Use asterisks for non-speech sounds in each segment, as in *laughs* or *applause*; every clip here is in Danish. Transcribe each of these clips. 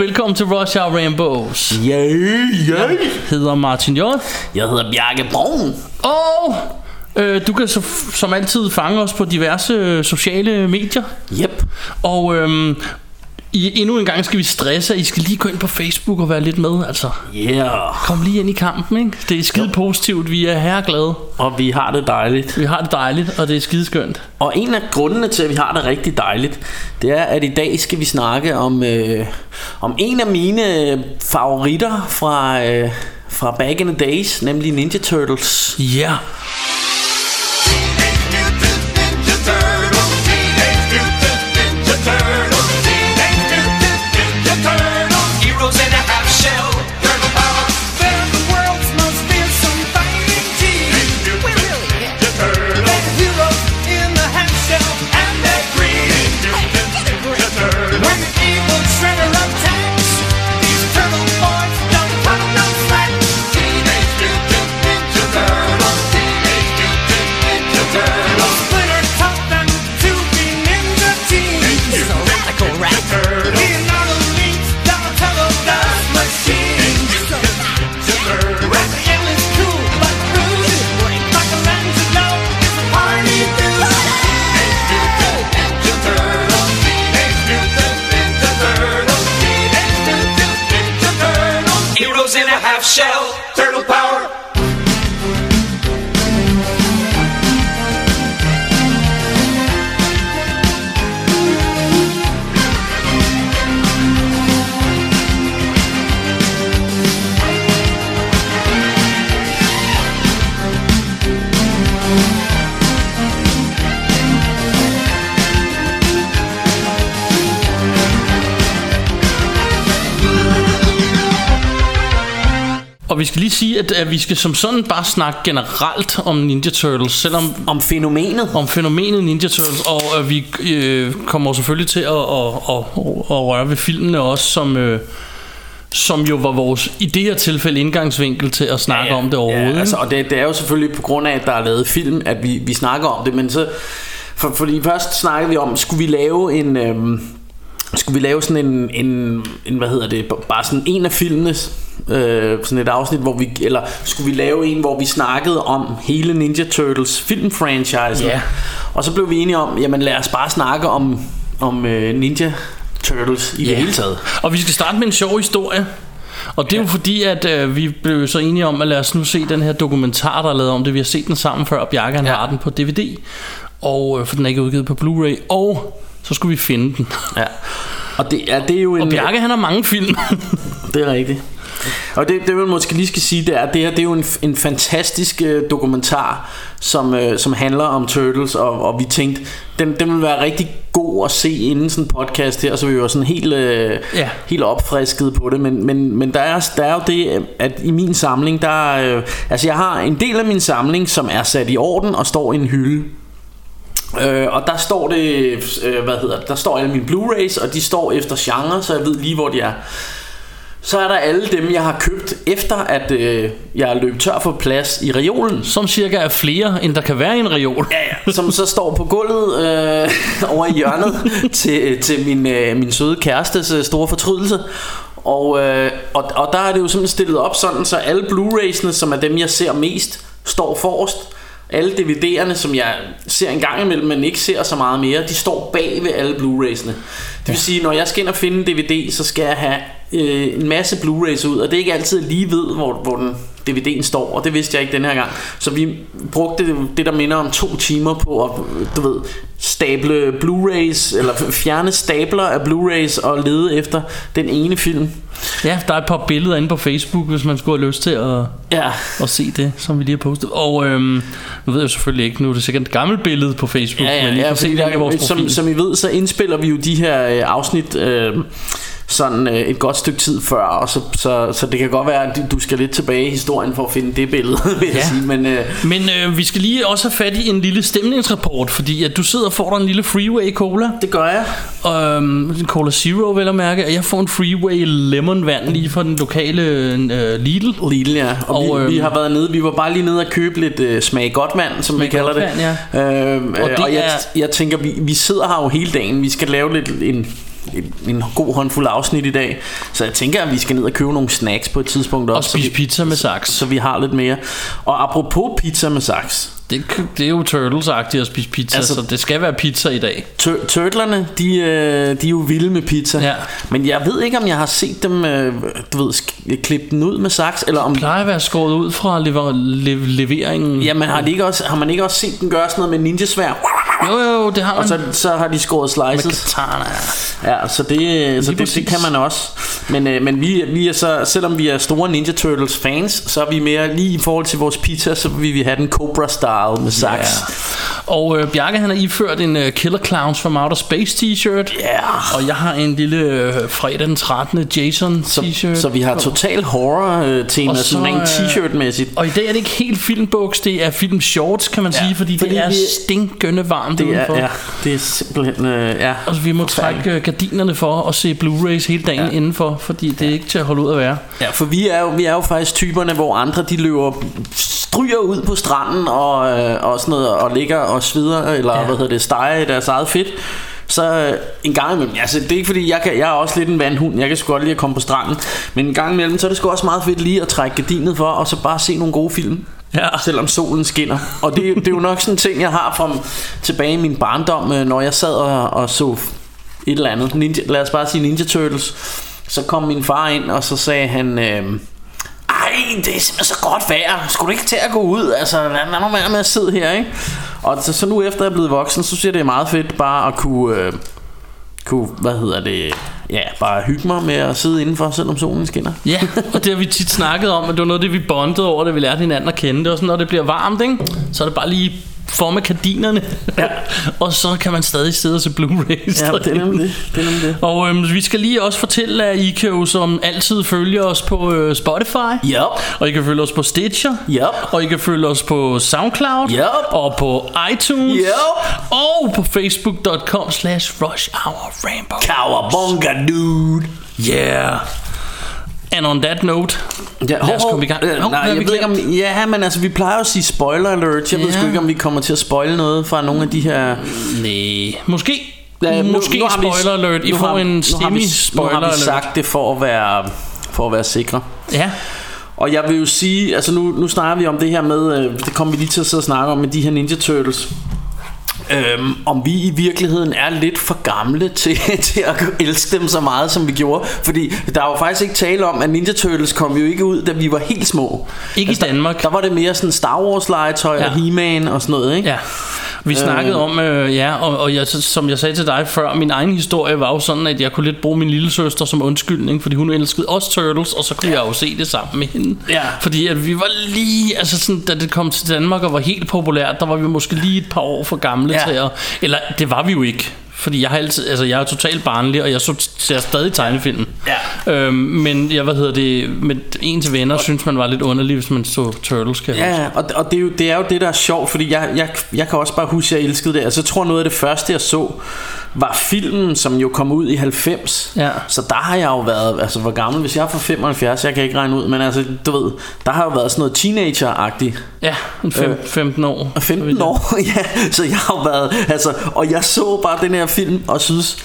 Velkommen til Rush Hour Rainbows. Yeah, yeah. Jeg hedder Martin J. Jeg hedder Bjarke Brun. Og øh, du kan så, som altid fange os på diverse øh, sociale medier. Yep. Og øh, i, endnu en gang skal vi stresse, I skal lige gå ind på Facebook og være lidt med. Altså, Yeah. kom lige ind i kampen, ikke? Det er skide positivt, vi er herreglade. Og vi har det dejligt. Vi har det dejligt, og det er skide skønt. Og en af grundene til, at vi har det rigtig dejligt, det er, at i dag skal vi snakke om, øh, om en af mine favoritter fra, øh, fra back in the days, nemlig Ninja Turtles. Ja. Yeah. At, at vi skal som sådan bare snakke generelt om Ninja Turtles, selvom Om fænomenet. om fænomenet Ninja Turtles, og øh, vi øh, kommer selvfølgelig til at, at, at, at, at røre ved filmene også, som, øh, som jo var vores i det her tilfælde indgangsvinkel til at snakke om det overhovedet. Ja, altså, og det, det er jo selvfølgelig på grund af, at der er lavet film, at vi, vi snakker om det, men så... For, fordi først snakkede vi om, skulle vi lave en... Øhm, skulle vi lave sådan en, en, en, hvad hedder det, bare sådan en af filmene, øh, sådan et afsnit, hvor vi, eller skulle vi lave en, hvor vi snakkede om hele Ninja Turtles filmfranchise, Ja. og så blev vi enige om, jamen lad os bare snakke om, om øh, Ninja Turtles i Ja. det hele taget. Og vi skal starte med en sjov historie. Og det er jo fordi, at øh, vi blev så enige om, at lad os nu se den her dokumentar, der er lavet om det. Vi har set den sammen før, og Bjarke han Ja. har den på DVD, og, øh, for den er ikke udgivet på Blu-ray. Og så skulle vi finde den. Ja. Og det, ja, det er jo en... Og Bjarke han har mange film. Det er rigtigt. Og det, det man måske lige skal sige, det er, at det her det er jo en, en fantastisk øh, dokumentar, som, øh, som handler om Turtles, og, og vi tænkte, den, den vil være rigtig god at se inden sådan en podcast her, så vi var sådan helt, øh, Ja. helt opfrisket på det, men, men, men der, er, der er jo det, at i min samling, der øh, altså jeg har en del af min samling, som er sat i orden og står i en hylde, Øh, og der står det, øh, hvad hedder det, der står alle mine Blu-rays, og de står efter genre, så jeg ved lige, hvor de er. Så er der alle dem, jeg har købt efter, at øh, jeg er løbet tør for plads i reolen. som cirka er flere, end der kan være i en reol. Ja, ja. Som så står på gulvet øh, over i hjørnet *laughs* til, til min, øh, min søde kærestes øh, store fortrydelse. Og, øh, og, og der er det jo simpelthen stillet op sådan, så alle Blu-raysene, som er dem, jeg ser mest, står forrest. Alle DVD'erne, som jeg ser en gang imellem, men ikke ser så meget mere, de står bag ved alle Blu-raysene. Det vil sige, når jeg skal ind og finde en DVD, så skal jeg have øh, en masse Blu-rays ud, og det er ikke altid lige ved, hvor, hvor den DVD'en står, og det vidste jeg ikke den her gang. Så vi brugte det, det der minder om to timer på at, du ved, stable Blu-rays, eller fjerne stabler af Blu-rays og lede efter den ene film. Ja, der er et par billeder inde på Facebook, hvis man skulle have lyst til at, Ja, at se det, som vi lige har postet. Og øhm, nu ved jeg selvfølgelig ikke, nu er det sikkert et gammelt billede på Facebook, ja, ja, men I ja kan se det i vores der, som, profil. som I ved, så indspiller vi jo de her øh, afsnit... Øh, sådan øh, et godt stykke tid før, og så, så, så det kan godt være, at du- skal lidt tilbage i historien for at finde det billede, *laughs* vil jeg Ja. sige. Men øh, Men øh, vi skal lige også have fat i en lille stemningsrapport, fordi at du sidder og får dig en lille Freeway Cola. det gør jeg. Øhm, en Cola Zero, vel at mærke. Og jeg får en Freeway Lemon vand lige fra den lokale øh, Lidl. Lidl, ja. Og, Og, vi, øhm, vi har været nede, vi var bare lige nede og købe lidt øh, smag godt vand, som vi kalder det. vand, Øhm, Og og, det og jeg, er- jeg tænker, vi, vi sidder her jo hele dagen. Vi skal lave lidt en, en, en god håndfuld afsnit i dag. Så jeg tænker, at vi skal ned og købe nogle snacks på et tidspunkt Og også. så spise vi- pizza med saks. Så vi har lidt mere. Og apropos pizza med saks. Det, det er jo Turtles-agtigt at spise pizza, altså, så det skal være pizza i dag. Tur- Turtlerne, de, øh, de er jo vilde med pizza. Ja. Men jeg ved ikke, om jeg har set dem, øh, du ved, klippe den ud med saks, eller om... plejer at være skåret ud fra lever, le, leveringen. Jamen har, de ikke også, har man ikke også set den gøre sådan noget med ninjasvær? Jo, jo, det har man. Og så, så har de skåret med slices. katana. Ja, så det, så det, præcis. det kan man også. Men, øh, men vi, vi er så, selvom vi er store Ninja Turtles fans, så er vi mere lige i forhold til vores pizza, så vil vi have den Cobra Style med saks. Og øh, Bjarke han har iført en øh, Killer Clowns from Outer Space t-shirt. Ja. Og jeg har en lille øh, fredag den 13. Jason Så, t-shirt. så vi har total horror øh, tema, Og så, sådan rent øh, t-shirt-mæssigt. Og i dag er det ikke helt filmbuks, det er film shorts, kan man Ja, sige, fordi, fordi det er vi- stinkende varmt Det udenfor. er, ja, det er simpelthen... Øh, ja. Og vi må trække øh, gardinerne for at se Blu-rays hele dagen ja. indenfor, fordi det er ikke til at holde ud at være. Ja, for vi er, jo, vi er jo faktisk typerne, hvor andre de løber stryger ud på stranden og, øh, og sådan noget, og ligger og svider, eller Ja. hvad hedder det, steger i deres eget fedt. Så øh, en gang imellem, altså det er ikke fordi, jeg, kan, jeg er også lidt en vandhund, jeg kan sgu godt lide at komme på stranden, men en gang imellem, så er det sgu også meget fedt lige at trække gardinet for, og så bare se nogle gode film. Ja. Selvom solen skinner Og det, det er jo nok sådan en ting jeg har fra tilbage i min barndom øh, Når jeg sad og, og så et eller andet Ninja, Lad os bare sige Ninja Turtles Så kom min far ind og så sagde han øh, det er simpelthen så godt vejr Skulle du ikke til at gå ud Altså lad, nu være med at sidde her ikke? Og så, så nu efter jeg er blevet voksen Så synes jeg det er meget fedt bare at kunne øh, kunne, hvad hedder det, ja, bare hygge mig med at sidde indenfor, selvom solen skinner. Ja, og det har vi tit snakket om, at det var noget det, vi bondede over, da vi lærte hinanden at kende. Det var sådan, når det bliver varmt, ikke? så er det bare lige for med kardinerne, ja. *laughs* og så kan man stadig sidde og se Blu-rays. Ja, det er nemlig det. det, er nemlig det. Og øhm, vi skal lige også fortælle, at I kan jo som altid følge os på øh, Spotify. Yep. Og I kan følge os på Stitcher. Yep. Og I kan følge os på Soundcloud. Yep. Og på iTunes. Yep. Og på facebook.com slash rush hour rainbow. Cowabunga, dude. Yeah. And on that note, Ja, lad os komme i gang. Hov, nej, vi jeg ved ikke om... Ja, men altså, vi plejer at sige spoiler alert. Jeg ved Ja. sgu ikke, om vi kommer til at spoile noget fra nogle af de her... Nej, måske. Ja, nu- måske nu vi- spoiler alert. I nu får en nu vi- semi-spoiler Nu har vi alert. sagt det for at være, for at være sikre. Ja. Og jeg vil jo sige, altså nu, nu snakker vi om det her med, øh, det kommer vi lige til at sidde og snakke om med de her Ninja Turtles. Øhm, om vi i virkeligheden er lidt for gamle til, *laughs* til at elske dem så meget som vi gjorde Fordi der er jo faktisk ikke tale om at Ninja Turtles kom jo ikke ud da vi var helt små Ikke i Danmark. Der, der var det mere sådan Star Wars legetøj ja. Ja. og He-Man og sådan noget ikke? Ja. Vi snakkede om, øh, ja, og, og jeg, som jeg sagde til dig før, min egen historie var jo sådan, at jeg kunne lidt bruge min lille søster som undskyldning, fordi hun elskede os Turtles, og så kunne ja. jeg jo se det sammen med hende. Ja. Fordi at vi var lige, altså sådan, da det kom til Danmark og var helt populært, der var vi måske lige et par år for gamle Ja. til at, eller det var vi jo ikke. Fordi jeg har altid, altså jeg er totalt barnlig, og jeg så, ser stadig tegnefilm. Ja. Øhm, men jeg, hvad hedder det, med en til venner, synes man var lidt underlig, hvis man så Turtles, kan. Ja, og, og det, er jo, det er jo det, der er sjovt, fordi jeg, jeg, jeg kan også bare huske, at jeg elskede det. Altså, jeg tror, noget af det første, jeg så, var filmen, som jo kom ud i 90. Ja. Så der har jeg jo været, altså hvor gammel, hvis jeg er fra 75, jeg kan ikke regne ud, men altså, du ved, der har jo været sådan noget teenager-agtigt. Ja, en fem, Øh, 15 år. Og 15 år, *laughs* ja, så jeg har jo været, altså, og jeg så bare den her film, og synes,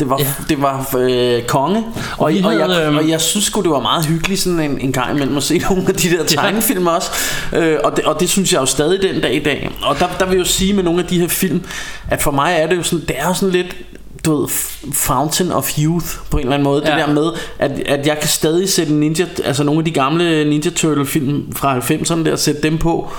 det var, ja. Ja. det var øh, konge og, og, og, jeg, øhm, og jeg synes sgu det var meget hyggeligt sådan en, en gang imellem at se *laughs* nogle af de der tegnefilm også øh, og, det, og det synes jeg jo stadig den dag i dag Og der, der vil jeg jo sige med nogle af de her film At for mig er det jo sådan Det er jo sådan lidt du ved, Fountain of Youth på en eller anden måde. Ja. Ja. Det der med, at, at jeg kan stadig sætte Ninja, altså nogle af de gamle Ninja Turtle film fra 90'erne der, sætte dem på.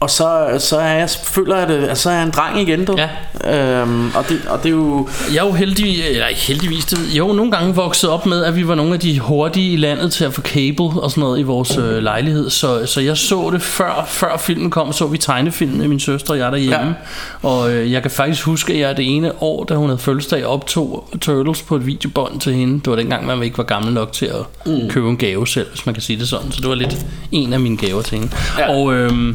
Og så, så er jeg, føler jeg det, at så er jeg en dreng igen, du. Ja. Øhm, og, det, og det er jo... Jeg er jo heldig, eller ikke heldigvis, det, jeg jo nogle gange vokset op med, at vi var nogle af de hurtige i landet til at få cable og sådan noget i vores øh, lejlighed. Så, så jeg så det før, før filmen kom, så vi tegnefilmen med min søster og jeg derhjemme. Ja. Og øh, jeg kan faktisk huske, at jeg det ene år, da hun havde fødselsdag, optog Turtles på et videobånd til hende. Det var dengang, man ikke var gammel nok til at mm. købe en gave selv, hvis man kan sige det sådan. Så det var lidt en af mine gaver til hende. Ja. Og øh,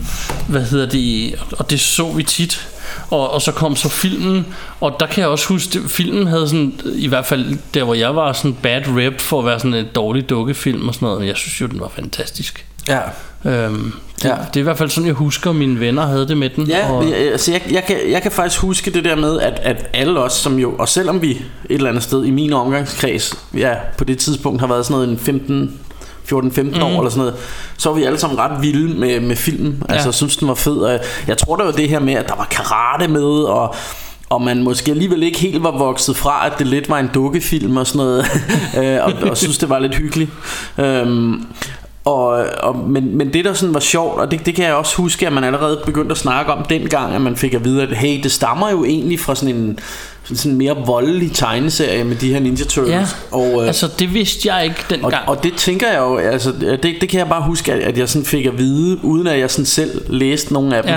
hvad hedder det? Og det så vi tit. Og, og så kom så filmen, og der kan jeg også huske, at filmen havde sådan, i hvert fald der hvor jeg var, sådan bad rap for at være sådan en dårlig dukkefilm og sådan noget, men jeg synes jo, den var fantastisk. Ja. Øhm, det, Ja. det er i hvert fald sådan, jeg husker, at mine venner havde det med den. Ja, og, jeg, altså jeg, jeg, kan, jeg kan faktisk huske det der med, at, at alle os, som jo, og selvom vi et eller andet sted i min omgangskreds, ja, på det tidspunkt har været sådan noget en 15 14-15 mm. år eller sådan noget, så var vi alle sammen ret vilde med, med filmen. Altså, Ja. synes, den var fed. Og jeg, tror, det var det her med, at der var karate med, og og man måske alligevel ikke helt var vokset fra, at det lidt var en dukkefilm og sådan noget, *laughs* øh, og, og synes, det var lidt hyggeligt. Øhm, og, og, men, men det der sådan var sjovt Og det, det kan jeg også huske At man allerede begyndte at snakke om dengang At man fik at vide at Hey det stammer jo egentlig fra sådan en sådan en mere voldelig tegneserie Med de her Ninja Turtles ja, og, øh, altså det vidste jeg ikke og, dengang. og det tænker jeg jo altså, det, det kan jeg bare huske at, at jeg sådan fik at vide Uden at jeg sådan selv læste nogle af dem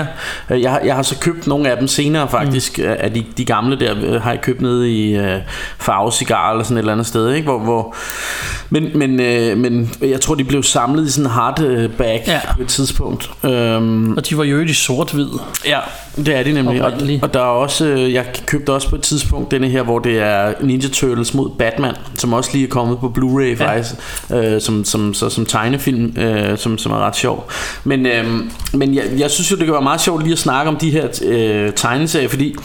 Ja. Øh, jeg, jeg har så købt nogle af dem senere faktisk mm. Af de, de gamle der øh, Har jeg købt nede i øh, Farve Cigar Eller sådan et eller andet sted ikke? Hvor, hvor, men, men, øh, men jeg tror de blev samlet i sådan en hardback Ja. På et tidspunkt øhm, og de var jo i sort-hvid. Ja, det er de nemlig. Og, Oprindeligt. og der er også, øh, jeg købte også på et tidspunkt denne her, hvor det er Ninja Turtles mod Batman, som også lige er kommet på Blu-ray Ja. faktisk, øh, som, som, så, som tegnefilm, øh, som, som er ret sjov. Men, øh, men jeg, jeg synes jo, det kan være meget sjovt lige at snakke om de her øh, tegneserier, fordi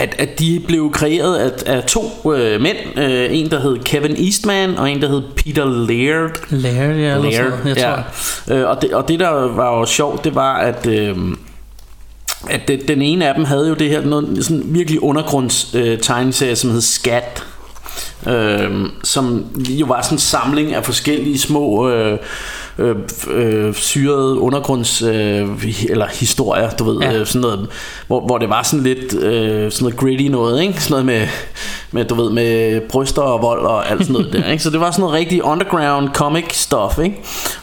at, at de blev kreeret af, af to øh, mænd, øh, en der hed Kevin Eastman og en der hed Peter Laird. Laird, ja, Laird, jeg tror. ja. Øh, og, det, og det der var jo sjovt, det var at øh, at det, den ene af dem havde jo det her noget, sådan virkelig undergrunds øh, tegneserie, som hed Skat. Øh, som jo var sådan en samling af forskellige små øh, øh, øh, syrede undergrunds øh, eller historier, du ved, Ja. øh, sådan noget, hvor, hvor det var sådan lidt øh, sådan noget gritty noget, ikke? Sådan noget med, med, du ved, med bryster og vold og alt sådan noget der, *laughs* ikke? Så det var sådan noget rigtig underground comic stuff, ikke?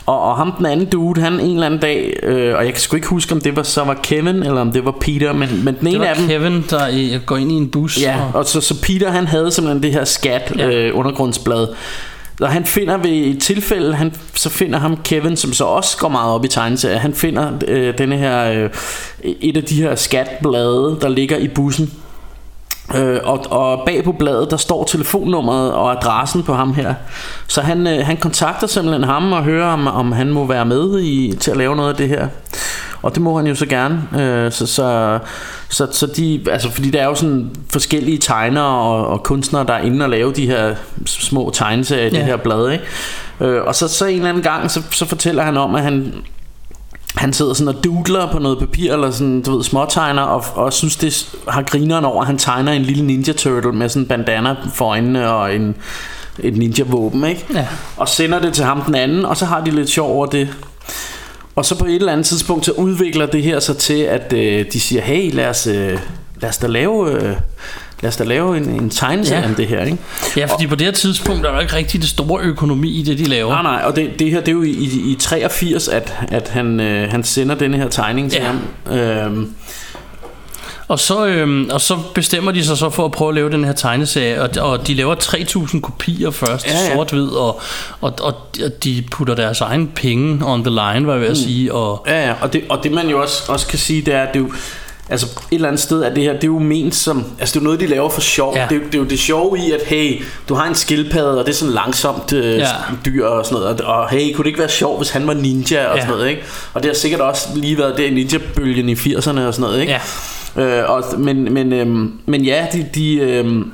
Og, og ham den anden dude, han en eller anden dag, øh, og jeg kan sgu ikke huske, om det var, så var Kevin, eller om det var Peter, men, men den ene af dem... Kevin, der i- går ind i en bus. Ja, og, og så, så Peter han havde simpelthen det her skat ja. øh, undergrundsblad. Og han finder ved et tilfælde, han, så finder ham Kevin, som så også går meget op i tegneserier, han finder øh, denne her, øh, et af de her skatblade, der ligger i bussen. Øh, og, og bag på bladet der står telefonnummeret og adressen på ham her Så han, øh, han kontakter simpelthen ham og hører om, om han må være med i, til at lave noget af det her og det må han jo så gerne øh, så, så, så, så de, altså, Fordi der er jo sådan forskellige tegnere og, og kunstnere der er inde og lave de her små tegneserier i Ja. det her blad ikke? Øh, Og så, så en eller anden gang så, så fortæller han om at han han sidder sådan og doodler på noget papir Eller sådan, du ved, småtegner Og, og synes det har grineren over At han tegner en lille ninja turtle Med sådan en bandana for øjnene Og en, et ninja våben ikke? Ja. Og sender det til ham den anden Og så har de lidt sjov over det Og så på et eller andet tidspunkt Så udvikler det her sig til At øh, de siger Hey lad os, øh, lad os da lave øh, Lad os da lave en, en tegneserie Ja. om det her ikke? ja, fordi på det her tidspunkt er der ikke rigtig det store økonomi i det, de laver. Nej, nej, og det, det her det er jo i, i, i 83 At, at han, øh, han sender denne her tegning til Ja. ham øhm, Og så, øhm, og så bestemmer de sig så for at prøve at lave den her tegneserie, og, og de laver 3.000 kopier først, Ja, ja. sort-hvid, og, og, og de putter deres egen penge on the line, var jeg ved at sige, og Ja, ja, og det, og det man jo også, også kan sige, det er, at det er jo, altså et eller andet sted er det her, det er jo ment som, altså det er jo noget, de laver for sjov. Ja. Det, er, jo- det er jo det sjove i, at hey, du har en skildpadde, og det er sådan langsomt øh, Ja. dyr og sådan noget, og, og hey, kunne det ikke være sjovt, hvis han var ninja og Ja. sådan noget, ikke? Og det har sikkert også lige været der ninja-bølgen i 80'erne og sådan noget, ikke? ja. Øh, og, men, men, øhm, men ja, de, de øhm,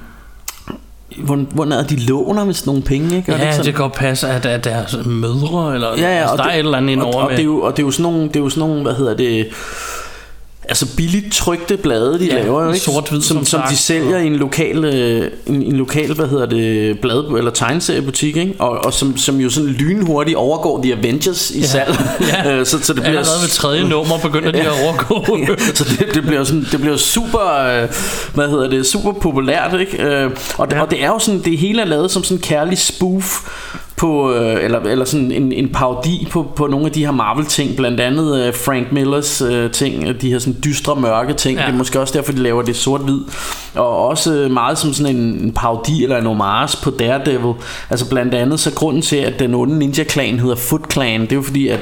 hvor, hvor er de låner med sådan nogle penge, ikke? Gør Ja, ikke sådan? det kan godt passe, at, at deres mødre, eller Ja, ja, altså, og der det, er et eller andet og, og, med. det er jo, og det er jo sådan nogle, det er jo sådan nogle, hvad hedder det, altså billigt trykte blade, de Ja, laver, jo, ikke? sort-hvid, som, som som de sælger i en lokal, øh, en, en lokal, hvad hedder det, blad eller tegneseriebutik, ikke? Og, og som, som jo sådan lynhurtigt overgår The Avengers i salg. Ja. *laughs* Øh, så, så det bliver Allerede ved tredje nummer begynder de at *laughs* overgå. *laughs* så det, det bliver sådan, det bliver super, øh, hvad hedder det, super populært, ikke? Øh, og, det, Ja. og det er jo sådan, det hele er lavet som sådan en kærlig spoof på, øh, eller, eller sådan en, en parodi på, på nogle af de her Marvel ting, blandt andet øh, Frank Millers øh, ting, de her sådan dystre mørke ting. Ja. Det er måske også derfor, de laver det sort-hvid. Og også øh, meget som sådan en, en parodi eller en homage på Daredevil. Altså blandt andet så grunden til, at den onde ninja-klan hedder Foot Clan, det er jo fordi, at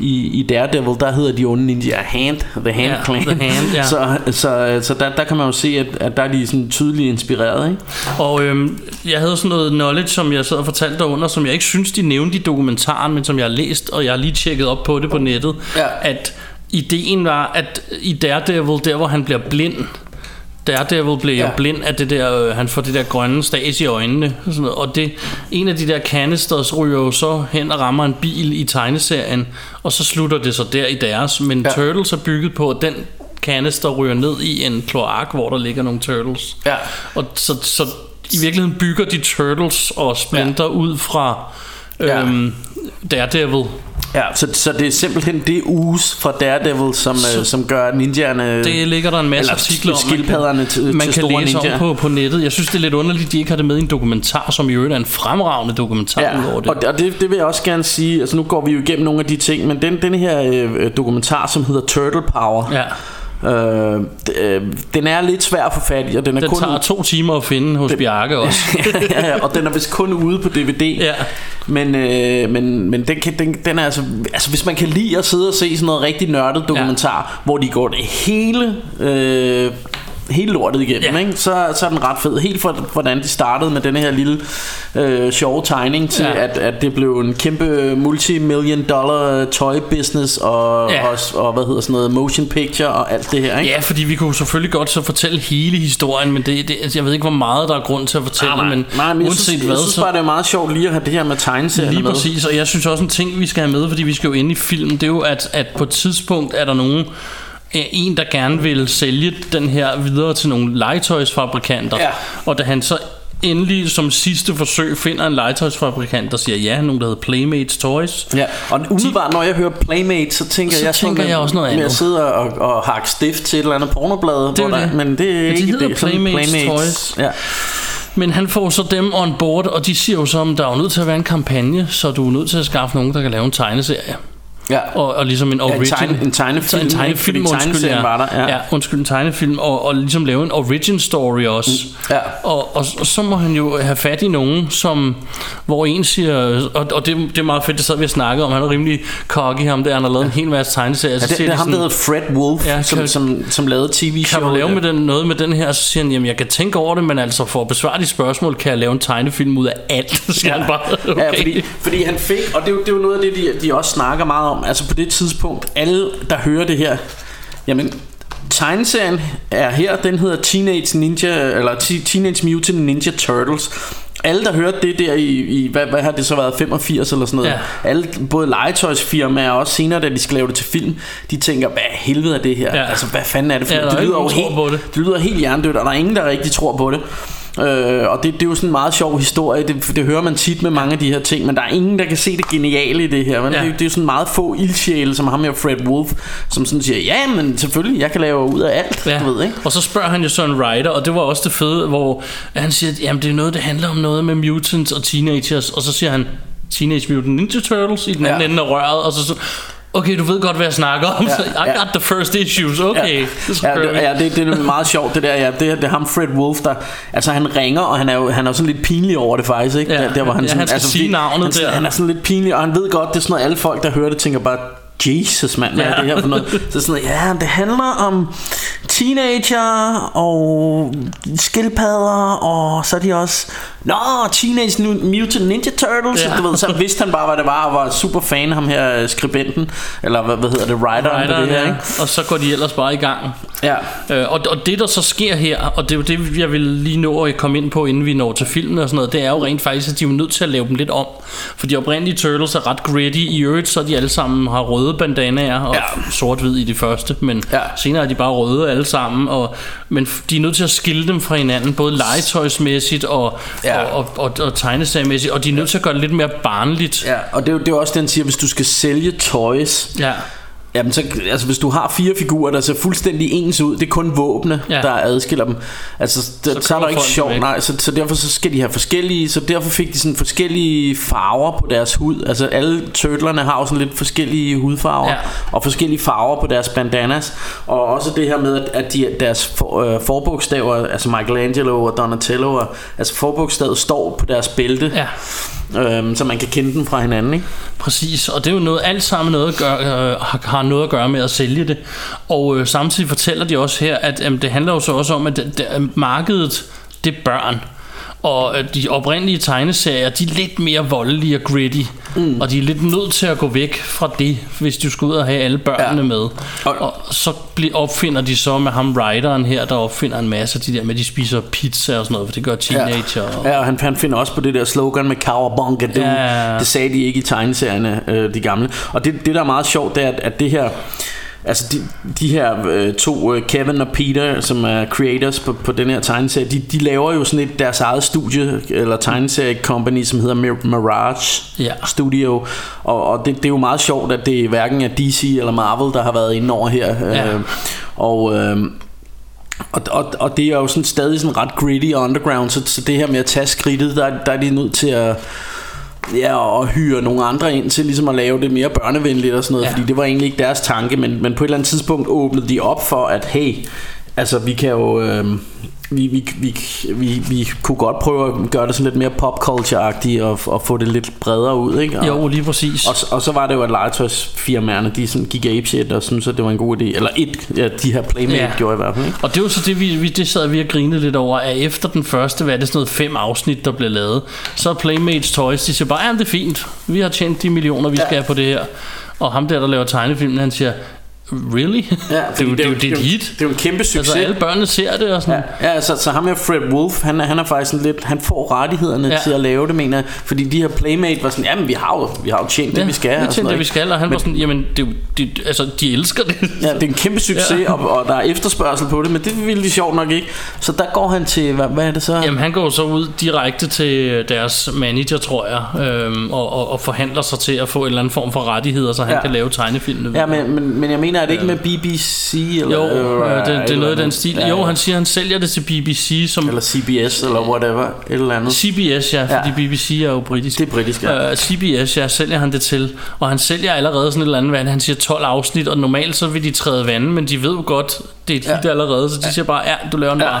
i, i Daredevil, der hedder de onde ninja Hand, The Hand Ja, Clan. The Hand, ja. *laughs* Så, så, så der, der kan man jo se, at, at der er de sådan tydeligt inspireret, ikke? Og øhm, jeg havde sådan noget knowledge, som jeg sad og fortalte dig under, som jeg ikke synes, de nævnte i dokumentaren, men som jeg har læst, og jeg har lige tjekket op på det på nettet, Ja. at ideen var, at i Daredevil, der hvor han bliver blind, Daredevil bliver ja. Ja. jo blind af det der, øh, han får det der grønne stas i øjnene, og, sådan noget, og det, en af de der canisters ryger jo så hen og rammer en bil i tegneserien, og så slutter det så der i deres, men ja. Ja. Turtles er bygget på, at den canister ryger ned i en kloak, hvor der ligger nogle turtles. Ja. Og så, så i virkeligheden bygger de Turtles og Splinter ja. ud fra Ja. øhm, Daredevil. Ja, så, så det er simpelthen det us fra Daredevil, som, Så- øh, som gør ninjaerne... Det ligger der en masse artikler om. skildpadderne til- man til kan store læse ninjaer. om på, på nettet. Jeg synes, det er lidt underligt, at de ikke har det med i en dokumentar, som i øvrigt er en fremragende dokumentar Ja, ud over det. og, og det, det vil jeg også gerne sige Altså nu går vi jo igennem nogle af de ting Men den, den her øh, dokumentar Som hedder Turtle Power Ja, øh, øh, Den er lidt svær at få fat i Og den er den kun tager to timer at finde hos Bjarke også. *laughs* ja, ja, og den er vist kun ude på DVD Ja. Men, øh, men, men den, kan, den, den er altså Altså hvis man kan lide at sidde og se sådan noget rigtig nørdet dokumentar ja. Hvor de går det hele øh, Hele lortet igennem, ja. ikke? Så, så er den ret fed Helt fra hvordan de startede med den her lille øh, sjove tegning Til ja. at, at det blev en kæmpe multi-million dollar toy business Og, ja. og, og hvad hedder sådan noget Motion picture og alt det her, ikke? Ja, fordi vi kunne selvfølgelig godt så fortælle hele historien, men det, det, altså, jeg ved ikke, hvor meget der er grund til at fortælle, Nej, nej. men, nej, men jeg uanset synes, hvad, jeg synes bare, det er meget sjovt lige at have det her med tegneserier Lige med. præcis, og jeg synes også en ting, vi skal have med, fordi vi skal jo ind i film, det er jo, at, at på et tidspunkt er der nogen, øh, en, der gerne vil sælge den her videre til nogle legetøjsfabrikanter, Ja. og da han så endelig som sidste forsøg finder en legetøjsfabrikant, der siger ja, nogen der hedder Playmates Toys, Ja, og umiddelbart når jeg hører Playmate, så tænker Så jeg tænker jeg også noget med andet. at sidde og, og hakke stift til et eller andet pornoblad, Det er hvor der, det. men det er Men de ikke hedder det. Sådan Playmates Toys. Ja. Men han får så dem on board, og de siger jo så, at der er jo nødt til at være en kampagne, så du er nødt til at skaffe nogen, der kan lave en tegneserie. Ja. Og, og ligesom en Ja, en tegne- en tegnefilm, en tegnefilm undskyld, tegneserien var der, ja. ja. undskyld, en tegnefilm Og, og ligesom lave en origin story også ja. og, og, og så må han jo have fat i nogen som Hvor en siger Og, og det, det er meget fedt, det sad vi og snakkede om Han er rimelig cocky ham der Han har lavet en hel masse tegneserier Ja, det, det er ham, der hedder Fred Wolf, Ja, ja, som, kan- som, som lavede kan tv-show. du lave med den, noget med den her Så siger han, jamen jeg kan tænke over det Men altså for at besvare de spørgsmål Kan jeg lave en tegnefilm ud af alt *laughs* Så siger han bare, okay. Ja, fordi, fordi han fik, og det det er jo noget af det, de, de også snakker meget om. Altså på det tidspunkt, alle der hører det her, jamen tegneserien er her, den hedder Teenage Ninja, eller Teenage Mutant Ninja Turtles. Alle der hørte det der i, i hvad, hvad har det så været, 85 eller sådan noget. Ja. Alle, både legetøjsfirmaer og også senere, da de skal lave det til film, de tænker, hvad helvede er det her? Ja. Altså hvad fanden er det for Ja, det, lyder helt, det. det lyder helt hjernedødt, og der er ingen, der rigtig tror på det. Øh, og det, det er jo sådan en meget sjov historie det, det hører man tit med mange af de her ting Men der er ingen der kan se det geniale i det her men Ja. det, det er jo sådan meget få ildsjæle Som ham her Fred Wolf Som sådan siger Ja men selvfølgelig jeg kan lave ud af alt Ja. Du ved ikke Og så spørger han jo Søren Ryder, og det var også det fede, hvor han siger, at jamen, det er noget, det handler om noget med mutants og teenagers, og så siger han Teenage Mutant Ninja Turtles i den anden Ja. ende af røret, og så så Okay, du ved godt, hvad jeg snakker om. Ja, I ja. got the first issues. Okay, Ja, så ja, det, ja det, det er meget sjovt det der ja, det, er- det er ham Fred Wolf der Altså han ringer Og han er jo han er sådan lidt pinlig over det faktisk ikke? Ja, der, der, hvor han, ja, sådan, han skal altså, sige fordi navnet han, der. Han er sådan lidt pinlig Og han ved godt Det er sådan noget alle folk der hører det Tænker bare Jesus mand Hvad er Ja. det her for noget Så sådan noget Ja det handler om Teenager Og Skildpadder Og så er de også Nå Teenage Mutant Ninja Turtles Ja. du ved, Så vidste han bare hvad det var Og var super fan ham her skribenten Eller hvad, hvad hedder det Writeren på det her ja. ikke? Og så går de ellers bare i gang. Ja Øh, og, og det der så sker her Og det er jo det jeg vil lige nå at komme ind på Inden vi når til filmen og sådan noget Det er jo rent faktisk at de er nødt til at lave dem lidt om For de oprindelige Turtles er ret gritty I øvrigt så er de alle sammen har røde røde bandanaer og Ja. sort-hvid i de første, men Ja. senere er de bare røde alle sammen, og, men de er nødt til at skille dem fra hinanden, både legetøjsmæssigt og, Ja. og, og, og, og tegneseriemæssigt, og de er nødt til at gøre det lidt mere barnligt. Ja, og det er, jo, det er også den siger, hvis du skal sælge toys, Ja. Jamen så, altså hvis du har fire figurer, der ser fuldstændig ens ud, det er kun våbne, Ja. der adskiller dem. Altså, så, så, så er der ikke sjov, væk. nej, så, så derfor så skal de have forskellige, så derfor fik de sådan forskellige farver på deres hud. Altså alle turtlerne har jo sådan lidt forskellige hudfarver, Ja. og forskellige farver på deres bandanas. Og også det her med, at, at de, deres for, øh, forbogstaver, altså Michelangelo og Donatello, og, altså forbogstavet står på deres bælte, Ja øhm, så man kan kende dem fra hinanden, ikke? Præcis, og det er jo noget, alt sammen noget at gøre, øh, har, noget at gøre med at sælge det. Og øh, samtidig fortæller de også her, at øh, det handler jo så også om, at det, det, markedet, det er børn. Og øh, de oprindelige tegneserier, de er lidt mere voldelige og gritty. Mm. Og de er lidt nødt til at gå væk fra det, hvis du skal ud og have alle børnene Ja. med. Og, Og- så bliver, opfinder de så med ham writeren her, der opfinder en masse af de der med, de spiser pizza og sådan noget, for det gør teenager. Og, Ja, og han, han finder også på det der slogan med Cowabunga det, Ja. det sagde de ikke i tegneserierne, øh, de gamle. Og det, det der er meget sjovt, det er, at, at det her... Altså de, de her øh, to, øh, Kevin og Peter, som er creators på, på den her tegneserie, de, de laver jo sådan et deres eget studie, eller tegneserie company, som hedder Mir- Mirage Ja. Studio. Og, og det, det er jo meget sjovt, at det hverken er DC eller Marvel, der har været inde over her. Ja. Øh, og... Øh, og, og, og det er jo sådan stadig sådan ret gritty og underground, så, så det her med at tage skridtet, der, der er de nødt til at, ja, og hyre nogle andre ind til ligesom at lave det mere børnevenligt og sådan noget, Ja. fordi det var egentlig ikke deres tanke, men, men på et eller andet tidspunkt åbnede de op for, at hey, altså vi kan jo... Øh, vi, vi, vi, vi, vi kunne godt prøve at gøre det sådan lidt mere popculture-agtigt og, og få det lidt bredere ud, ikke? Og, Jo, lige præcis. og, og så var det jo, at legetøjsfirmaerne, de sådan gik apeshit og syntes, at det var en god idé. Eller et, ja, de her Playmate Ja. gjorde i hvert fald, ikke? Og det var så det, vi, vi det sad vi og grinede lidt over, at efter den første, hvad er det sådan noget, fem afsnit, der blev lavet, så er Playmates Toys, de siger bare, ja, det er fint, vi har tjent de millioner, vi skal Ja. have på det her. Og ham der, der laver tegnefilmen, han siger, really? *laughs* det, er jo, det, er jo, det er et hit. Det er jo en kæmpe succes. Altså alle børnene ser det og sådan. Ja, ja så, så ham her Fred Wolf, han, han er faktisk sådan lidt, han får rettighederne Ja. ja. til at lave det, mener jeg. Fordi de her Playmate var sådan, jamen vi har jo, vi har jo tjent det, vi skal. vi og sådan tjente noget, det, vi skal, og han var sådan, jamen, det, det, altså, de elsker det. Ja, det er en kæmpe succes, Ja. ja. og, og der er efterspørgsel på det, men det ville de sjovt nok ikke. Så der går han til, hvad, hvad er det så? Jamen han går så ud direkte til deres manager, tror jeg, øhm, og, og, og forhandler sig til at få en eller anden form for rettigheder, så han ja. Ja. kan lave tegnefilmene. Ja, men, men, men jeg mener, er det ikke med BBC? Eller, Jo, øh, det, det er noget i den stil. Ja, Jo, han siger, han sælger det til BBC som Eller CBS, eller whatever, et eller andet. CBS, ja, fordi Ja. BBC er jo britisk. Det er britisk, ja. Uh, CBS, ja, sælger han det til. Og han sælger allerede sådan et eller andet vand. Han siger 12 afsnit, og normalt så vil de træde vandet, men de ved jo godt, det er et hit allerede, så de siger bare, ja, du laver den Ja. bare.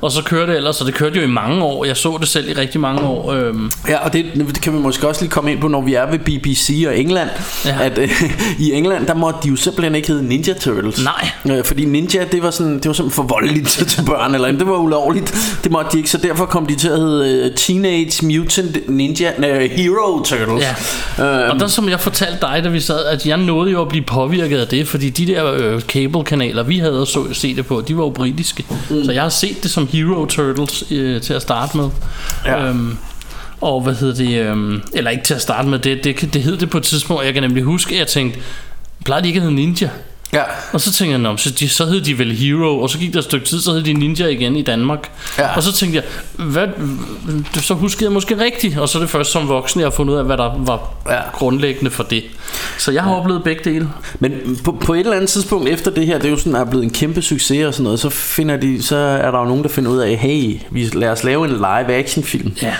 Og så kører det ellers, og det kørte jo i mange år. Jeg så det selv i rigtig mange år. Øhm, Ja, og det, det kan vi måske også lige komme ind på, når vi er ved BBC og England. Ja. At øh, *laughs* i England, der måtte de jo simpelthen ikke hedde Ninja Turtles. Nej. Øh, fordi Ninja, det var, sådan, det var simpelthen for voldeligt til, børn, eller det var ulovligt. Det måtte de ikke, så derfor kom de til at hedde øh, Teenage Mutant Ninja øh, Hero Turtles. Ja. Øhm, Og der som jeg fortalte dig, da vi sad, at jeg nåede jo at blive påvirket af det, fordi de der øh, cable-kanaler, vi havde så se det på, de var jo britiske. Mm. Så jeg har set det som Hero Turtles øh, til at starte med. Ja. Øhm, og hvad hedder det, øhm, eller ikke til at starte med, det, det, det hed det på et tidspunkt, jeg kan nemlig huske, at jeg tænkte, plejer de ikke at hedde Ninja? Ja. Og så tænkte jeg, Nå, så, de, så hed de vel Hero, og så gik der et stykke tid, så hed de Ninja igen i Danmark. Ja. Og så tænkte jeg, hvad, så huskede jeg måske rigtigt, og så er det først som voksen, jeg har fundet ud af, hvad der var Ja. grundlæggende for det. Så jeg har oplevet begge dele. Men på, på et eller andet tidspunkt efter det her, det er jo sådan er blevet en kæmpe succes og sådan noget, så finder de, så er der jo nogen der finder ud af, hey, vi lad os lave en live action film. Ja.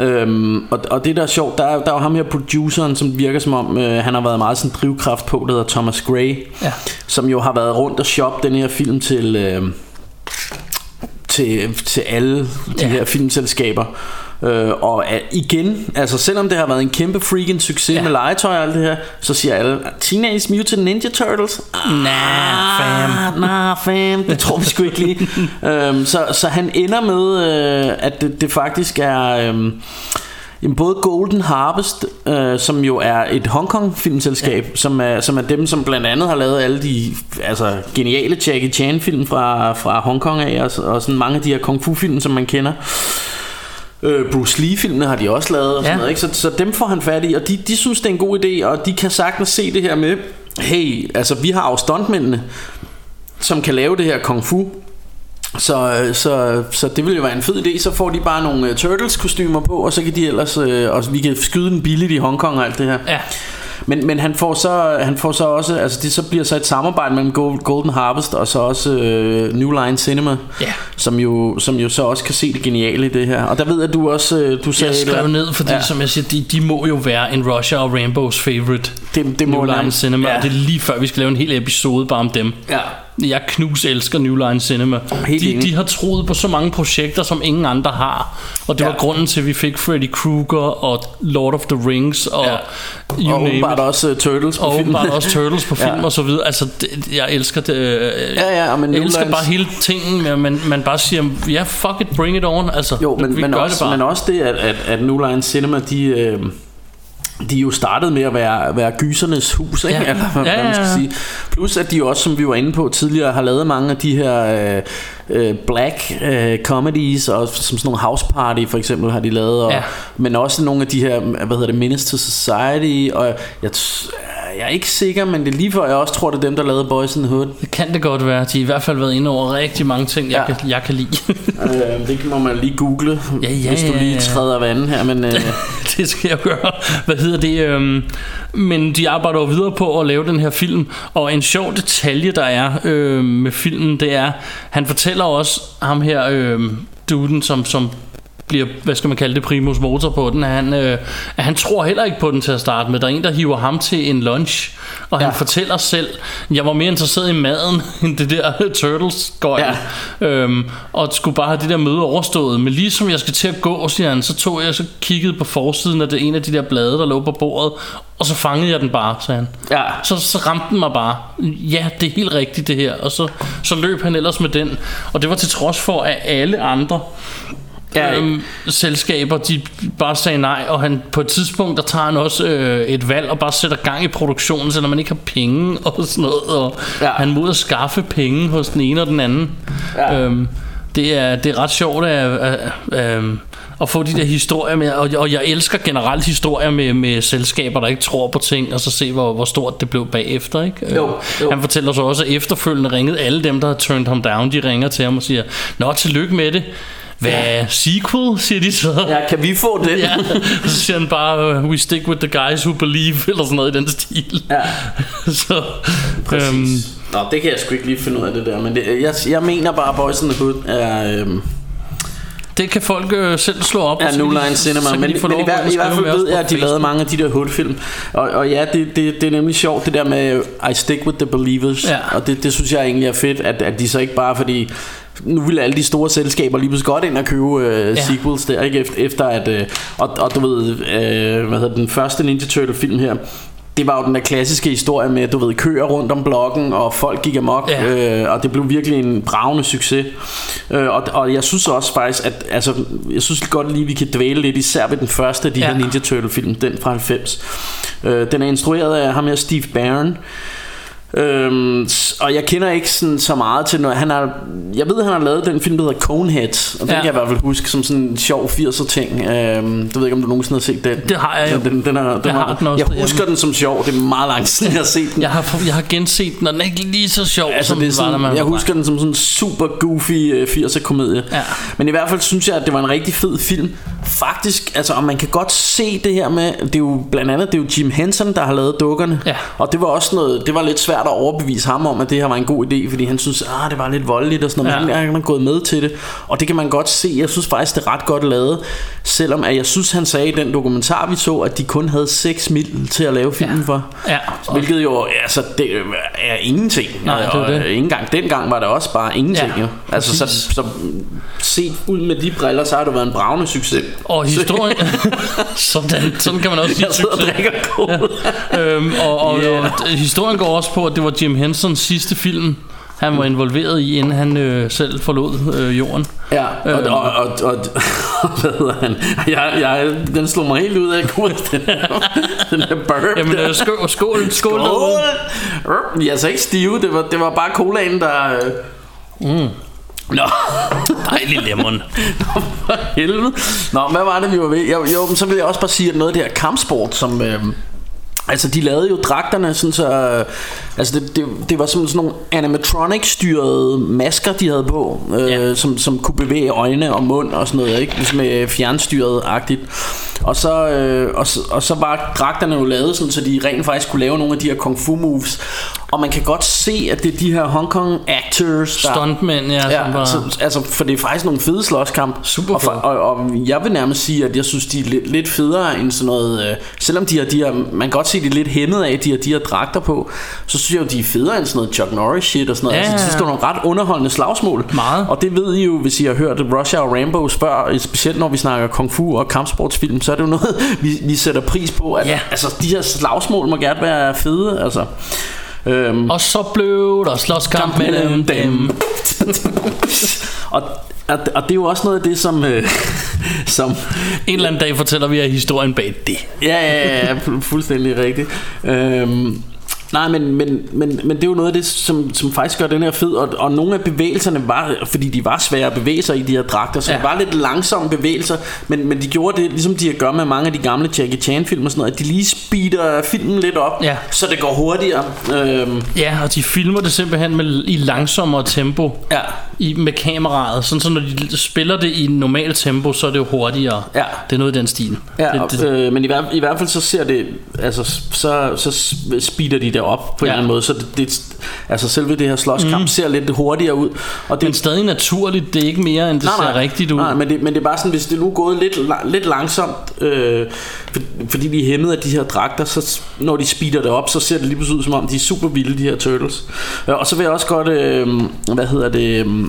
Øhm, og, og det der er sjovt, der er, der er jo ham her produceren, som virker som om, øh, han har været meget sådan drivkraft på, der hedder Thomas Gray, Ja. som jo har været rundt og shoppe den her film til, øh, til, til alle de Ja. ja. her filmselskaber. Øh, og igen, altså selvom det har været en kæmpe freaking succes Ja. ja. med legetøj og alt det her, så siger alle, Teenage Mutant Ninja Turtles? Nah, fam. Nah, fam, det tror vi sgu ikke lige. *laughs* øhm, så, så han ender med, øh, at det, det faktisk er... Øh, Jamen, både Golden Harvest, øh, som jo er et Hongkong filmselskab, ja. som, er, som er dem, som blandt andet har lavet alle de altså, geniale Jackie Chan film fra, fra Hongkong af, og, og sådan mange af de her kung fu film, som man kender. Øh, Bruce Lee-filmene har de også lavet og sådan Ja. noget, ikke? Så, så dem får han fat i, og de, de synes, det er en god idé, og de kan sagtens se det her med, hey, altså vi har jo stuntmændene, som kan lave det her kung fu, så, så, så det vil jo være en fed idé Så får de bare nogle uh, Turtles kostymer på Og så kan de ellers uh, Og vi kan skyde den billigt i Hongkong og alt det her Ja. Men, men han får så han får så også altså det så bliver så et samarbejde mellem Gold- Golden Harvest og så også øh, New Line Cinema, Ja. som jo som jo så også kan se det geniale i det her. Og der ved jeg at du også øh, du sagde Jeg skrev ned, fordi Ja. som jeg siger, de, de må jo være en Russia og Rainbows favorite. Det- det må New Line nærmest- Cinema. Ja. Det er lige før, vi skal lave en hel episode bare om dem. Ja. Jeg knus elsker New Line Cinema. Helt De, de har troet på så mange projekter, som ingen andre har. Og det Ja. var grunden til, at vi fik Freddy Krueger og Lord of the Rings og Ja. you og åbenbart it. også uh, Turtles på Og film. åbenbart også Turtles på *laughs* film Ja. og så videre. Altså, det, jeg elsker det. øh, Ja, ja, men jeg New elsker Lines- bare hele tingen med, at man, man bare siger, ja, fuck it, bring it on. Altså, Jo, men, vi men, gør også, det bare. men også det, at, at, at New Line Cinema, de, øh, de jo startede med at være, være gysernes hus, ikke? Ja. Eller, hvad Ja, man skal ja, ja. sige. Plus at de også, som vi var inde på tidligere, har lavet mange af de her øh, øh, black øh, comedies, og som sådan nogle house party for eksempel har de lavet, og, Ja. men også nogle af de her, hvad hedder det, Menace to Society, og jeg, jeg er ikke sikker, men det er lige før, jeg også tror, det er dem, der lavede Boys in the Hood. Det kan det godt være. De har i hvert fald været inde over rigtig mange ting, jeg, Ja. kan, jeg kan lide. øh, det må man lige google, Ja, ja, hvis du lige træder vandet her, men... Øh, *laughs* *laughs* det skal jeg gøre. Hvad hedder det? Øhm, men de arbejder jo videre på at lave den her film. Og en sjov detalje, der er øh, med filmen, det er, han fortæller også ham her, øh, duden, som, som bliver, hvad skal man kalde det, primus motor på den, at han, øh, at han tror heller ikke på den til at starte med. Der er en, der hiver ham til en lunch, og han Ja. fortæller selv, jeg var mere interesseret i maden, *laughs* end det der *laughs* turtles gøjl. Ja. Øhm, og skulle bare have det der møde overstået. Men lige som jeg skal til at gå, siger han, så tog jeg så kiggede på forsiden af det en af de der blade, der lå på bordet, og så fangede jeg den bare, sagde han. ja, Så, så ramte den mig bare. Ja, det er helt rigtigt det her. Og så, så løb han ellers med den. Og det var til trods for, at alle andre Ja, øhm, selskaber, de bare sagde nej. Og han, på et tidspunkt, der tager han også øh, et valg og bare sætter gang i produktionen, selvom man ikke har penge *laughs* og sådan noget. Og Ja. han må ud at skaffe penge hos den ene og den anden. Ja. Øhm, det, er, det er ret sjovt at, at, at, at få de der historier med, og, og jeg elsker generelt historier med, med selskaber, der ikke tror på ting, og så se, hvor, hvor stort det blev bagefter. Ikke? Jo, Øh, jo. Han fortæller så også, at efterfølgende ringede alle dem, der har turned ham down, de ringer til ham og siger, Nå, tillykke med det. Hvad ja. sequel, siger de så. ja, kan vi få den? Ja, så siger han bare, uh, we stick with the guys who believe, eller sådan noget i den stil. Ja. *laughs* så, Præcis. øhm, Nå, det kan jeg sgu ikke lige finde ud af det der, men det, jeg, jeg mener bare, Boys in the Hood er... Øhm, det kan folk øh, selv slå op. Ja, New Line Cinema, men, men i, hver, i hvert fald ved jeg, at de lavede mange af de der Hood-film. Og, og ja, det, det, det er nemlig sjovt, det der med I stick with the believers. Ja. Og det, det synes jeg egentlig er fedt, at, at de så ikke bare fordi... Nu vil alle de store selskaber lige pludselig godt ind og købe øh, Ja. sequels der, ikke? Efter, efter at... Øh, og, og du ved, øh, hvad hedder den første Ninja Turtle film her, det var jo den der klassiske historie med, du ved, køer rundt om blokken, og folk gik amok, Ja. øh, og det blev virkelig en bravende succes. Øh, og, og jeg synes også faktisk, at altså, jeg synes godt lige, vi kan dvæle lidt, især ved den første af de ja. Her Ninja Turtle film, den fra 90. Øh, den er instrueret af ham her, Steve Barron, Øhm, og jeg kender ikke sådan, så meget til noget. Han har, jeg ved, han har lavet den film, der hedder Conehead, og den ja. Kan jeg i hvert fald huske som sådan en sjov 80'er ting. Øhm, du ved ikke, om du nogensinde har set den? Det har jeg jo. Den, den er, den Jeg har den også Jeg husker den som sjov. Det er meget lang siden, jeg har set den. Jeg har, jeg har genset den, og den er ikke lige så sjov, Altså, som det er den var, sådan, man jeg husker den som sådan en super goofy øh, 80'er komedie. Ja. Men i hvert fald synes jeg, at det var en rigtig fed film. Faktisk, altså, og man kan godt se det her med, det er jo blandt andet, det er jo Jim Henson, der har lavet dukkerne. Ja. Og det var også noget, det var lidt svært at overbevise ham om, at det her var en god idé, fordi han synes, ah, det var lidt voldeligt og sådan noget, Ja. men han er gået med til det. Og det kan man godt se, jeg synes faktisk, det er ret godt lavet, selvom at jeg synes, han sagde i den dokumentar, vi så, at de kun havde 6 mil til at lave filmen Ja. for. Ja. Hvilket jo, altså, det er ingenting. Nej, det og, det. øh, ikke engang dengang var det også bare ingenting Ja, jo. Altså så, præcis. så set ud med de briller Så har det været en bravende succes Og historien... *laughs* sådan, sådan kan man også sige Jeg sidder og drikker cola øhm, og, og, yeah. og historien går også på, at det var Jim Hensons sidste film, han var involveret i, inden han øh, selv forlod øh, jorden. Ja, og, Øhm. og, og, og, og *laughs* hvad hedder han? Jeg, jeg, den slog mig helt ud af kursen, den her, den her burp. Jamen, der. øh, skål, skål, skål. Skål! Vi er altså ikke stive, det var, det var bare colaen, der... Øh, Nå, Dejlig lemon. *laughs* for helvede. Nå, hvad var det, vi var ved? Jo, jo så vil jeg også bare sige, at noget af det her kampsport, som... Øh, Altså de lavede jo dragterne sådan så øh, Altså det, det, det var sådan, sådan nogle animatronic styrede masker de havde på øh, Ja. som, som kunne bevæge øjne og mund og sådan noget ikke? Ligesom med fjernstyret agtigt og så, øh, og, så, og så var dragterne jo lavet sådan Så de rent faktisk kunne lave nogle af de her kung fu moves Og man kan godt se at det er de her Hong Kong actors der, Stuntmænd, ja, Ja, så, altså, for det er faktisk nogle fede slåskamp Super og, for, og, og jeg vil nærmest sige At jeg synes de er lidt, lidt federe end sådan noget øh, Selvom de har de her Man kan godt se de er lidt hæmmet af De har de her dragter på Så synes jeg jo de er federe end sådan noget Chuck Norris shit og sådan noget. Ja, altså, Jeg synes det er nogle ret underholdende slagsmål. Meget. Og det ved I jo Hvis I har hørt Russia og Rambo før Specielt når vi snakker kung fu og kampsportsfilm Så er det jo noget *laughs* vi, vi sætter pris på at, Ja. Altså de her slagsmål må gerne være fede Altså Øhm, Og så blev der slåskamp mellem dem. *laughs* og, og, og det er jo også noget af det som øh, *laughs* Som En eller anden dag fortæller vi jer historien bag det. Ja, ja, ja, ja fu- fuldstændig rigtigt. Øhm, nej, men, men, men, men det er jo noget af det, som, som faktisk gør den her fed, og, og nogle af bevægelserne var, fordi de var svære at bevæge sig i de her dragter, så Ja. det var lidt langsomme bevægelser, men, men de gjorde det, ligesom de gør med mange af de gamle Jackie Chan film og sådan noget, at de lige speeder filmen lidt op, Ja. så det går hurtigere. Øhm, Ja, og de filmer det simpelthen med, i langsommere tempo. ja, I, med kameraet. Sådan så når de spiller det i normal tempo, så er det jo hurtigere. Ja. Det er noget i den stil. Ja, det, det, øh, men i, hver, i hvert fald så ser det altså så så speeder de det op på en Ja. eller anden måde, så det, det altså selve det her slåskamp mm. ser lidt hurtigere ud, og det men stadig naturligt. Det er ikke mere, end det ser rigtigt ud. Nej, men det, men det er bare sådan, hvis det nu er gået lidt, lidt langsomt, øh, for, fordi vi er hæmmet af de her dragter, så når de speeder det op, så ser det lige pludselig ud som om, de er super vilde, de her turtles. Øh, og så vil jeg også godt, øh, hvad hedder det... Øh,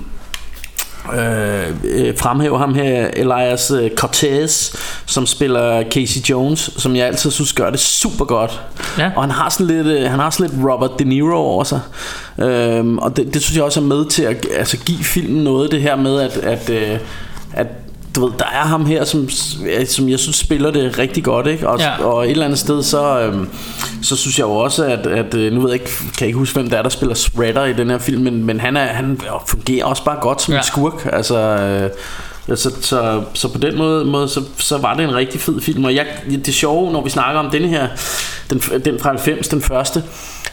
øh, øh, fremhæve ham her Elias øh, Cortez som spiller Casey Jones som jeg altid synes gør det super godt Ja. og han har sådan lidt øh, han har sådan lidt Robert De Niro over sig øhm, og det, det synes jeg også er med til at altså, give filmen noget det her med at, at, at du ved, der er ham her, som, som jeg synes spiller det rigtig godt, ikke? Og, Ja. og et eller andet sted, så, øhm, så synes jeg jo også, at, at øh, nu ved jeg ikke, kan jeg ikke huske, hvem der er, der spiller Shredder i den her film, men, men han, er, han fungerer også bare godt som Ja. en skurk, altså... Øh, Ja, så, så, så på den måde, måde så, så var det en rigtig fed film Og jeg, det sjove når vi snakker om denne her Den, den fra 90, den første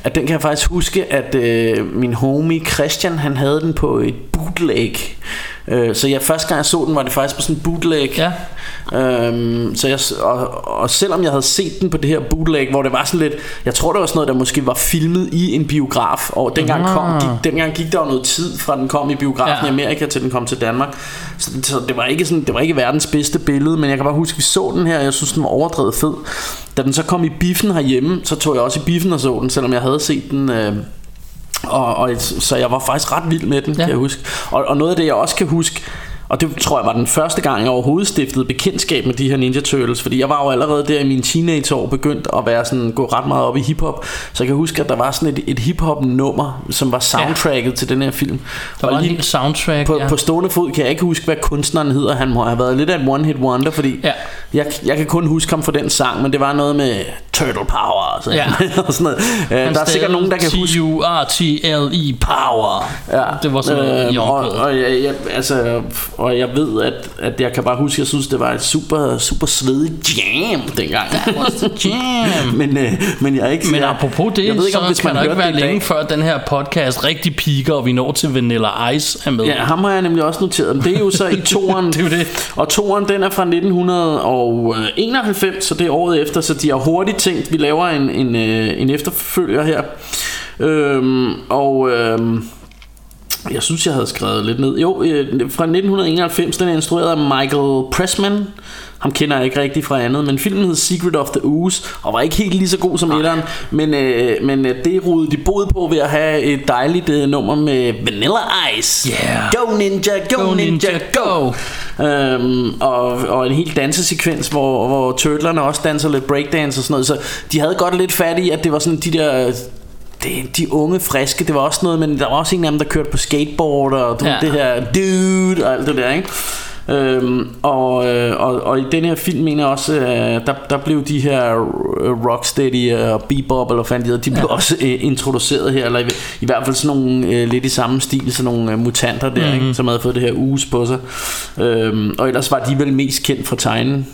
At den kan jeg faktisk huske At øh, min homie Christian Han havde den på et bootleg øh, Så jeg, første gang jeg så den Var det faktisk på sådan en bootleg Ja. Øhm, så jeg, og, og selvom jeg havde set den på det her bootleg Hvor det var sådan lidt Jeg tror det var sådan noget der måske var filmet i en biograf Og dengang, kom, Ah. gik, dengang gik der jo noget tid Fra den kom i biografen Ja. i Amerika Til den kom til Danmark Så, så det var ikke sådan Det var ikke verdens bedste billede Men jeg kan bare huske vi så den her og Jeg synes den var overdrevet fed Da den så kom i biffen herhjemme Så tog jeg også i biffen og så den Selvom jeg havde set den øh, og, og så jeg var faktisk ret vild med den, ja. Kan jeg huske. Og, og noget af det jeg også kan huske, og det tror jeg var den første gang jeg overhovedet stiftede bekendtskab med de her Ninja Turtles, fordi jeg var jo allerede der i mine teenageår begyndt at være sådan gå ret meget op i hiphop, så jeg kan huske at der var sådan et, et hiphop nummer, som var soundtracket ja. til den her film. Der og var en lige helt soundtrack. på, ja. ja. på stående fod kan jeg ikke huske hvad kunstneren hedder. Han må have været lidt af en one hit wonder, fordi Ja. jeg, jeg kan kun huske ham for den sang, men det var noget med Turtle Power og sådan, Ja. *laughs* og sådan noget. Øh, der er sikkert nogen der kan huske T-U-R-T-L-E Power. Ja, Det var sådan noget i øhm, og, og, jeg, jeg, altså, og jeg ved, at, at jeg kan bare huske, at jeg synes, det var et super, super svedigt jam dengang. Jam. *laughs* men, øh, men jeg er ikke Men apropos det, jeg ved ikke, om, hvis kan man der ikke være i dag- længe før den her podcast rigtig piker, og vi når til Vanilla Ice er med. Ja, ham har jeg nemlig også noteret. Men det er jo så i toeren. *laughs* Det er det. Og toeren, den er fra 1991, så det er året efter. Så de har hurtigt tænkt, vi laver en, en, øh, en efterfølger her. Øhm, og... Øhm, jeg synes, jeg havde skrevet lidt ned. Jo, øh, fra 1991, den er instrueret af Michael Pressman. Ham kender jeg ikke rigtig fra andet, men filmen hed Secret of the Ooze, og var ikke helt lige så god som etteren. Men, øh, men øh, det rodede de bod på ved at have et dejligt øh, nummer med Vanilla Ice. Yeah. Go Ninja, go, Go Ninja, Ninja, go! go! Øhm, og, og en helt dansesekvens hvor, hvor turtlerne også danser lidt breakdance og sådan noget Så de havde godt lidt fat i at det var sådan de der det, de unge friske Det var også noget Men der var også en af dem der kørte på skateboard Og du, Ja. det her dude og alt det der ikke Øhm, og, øh, og, og i den her film mener jeg også, øh, der, der blev de her Rocksteady og Bebop, eller fanden de de blev ja. også øh, introduceret her, eller i, i hvert fald sådan nogle øh, lidt i samme stil, sådan nogle øh, mutanter der, mm-hmm. ikke, som havde fået det her uges på sig. Øhm, og ellers var de vel mest kendt fra tegnen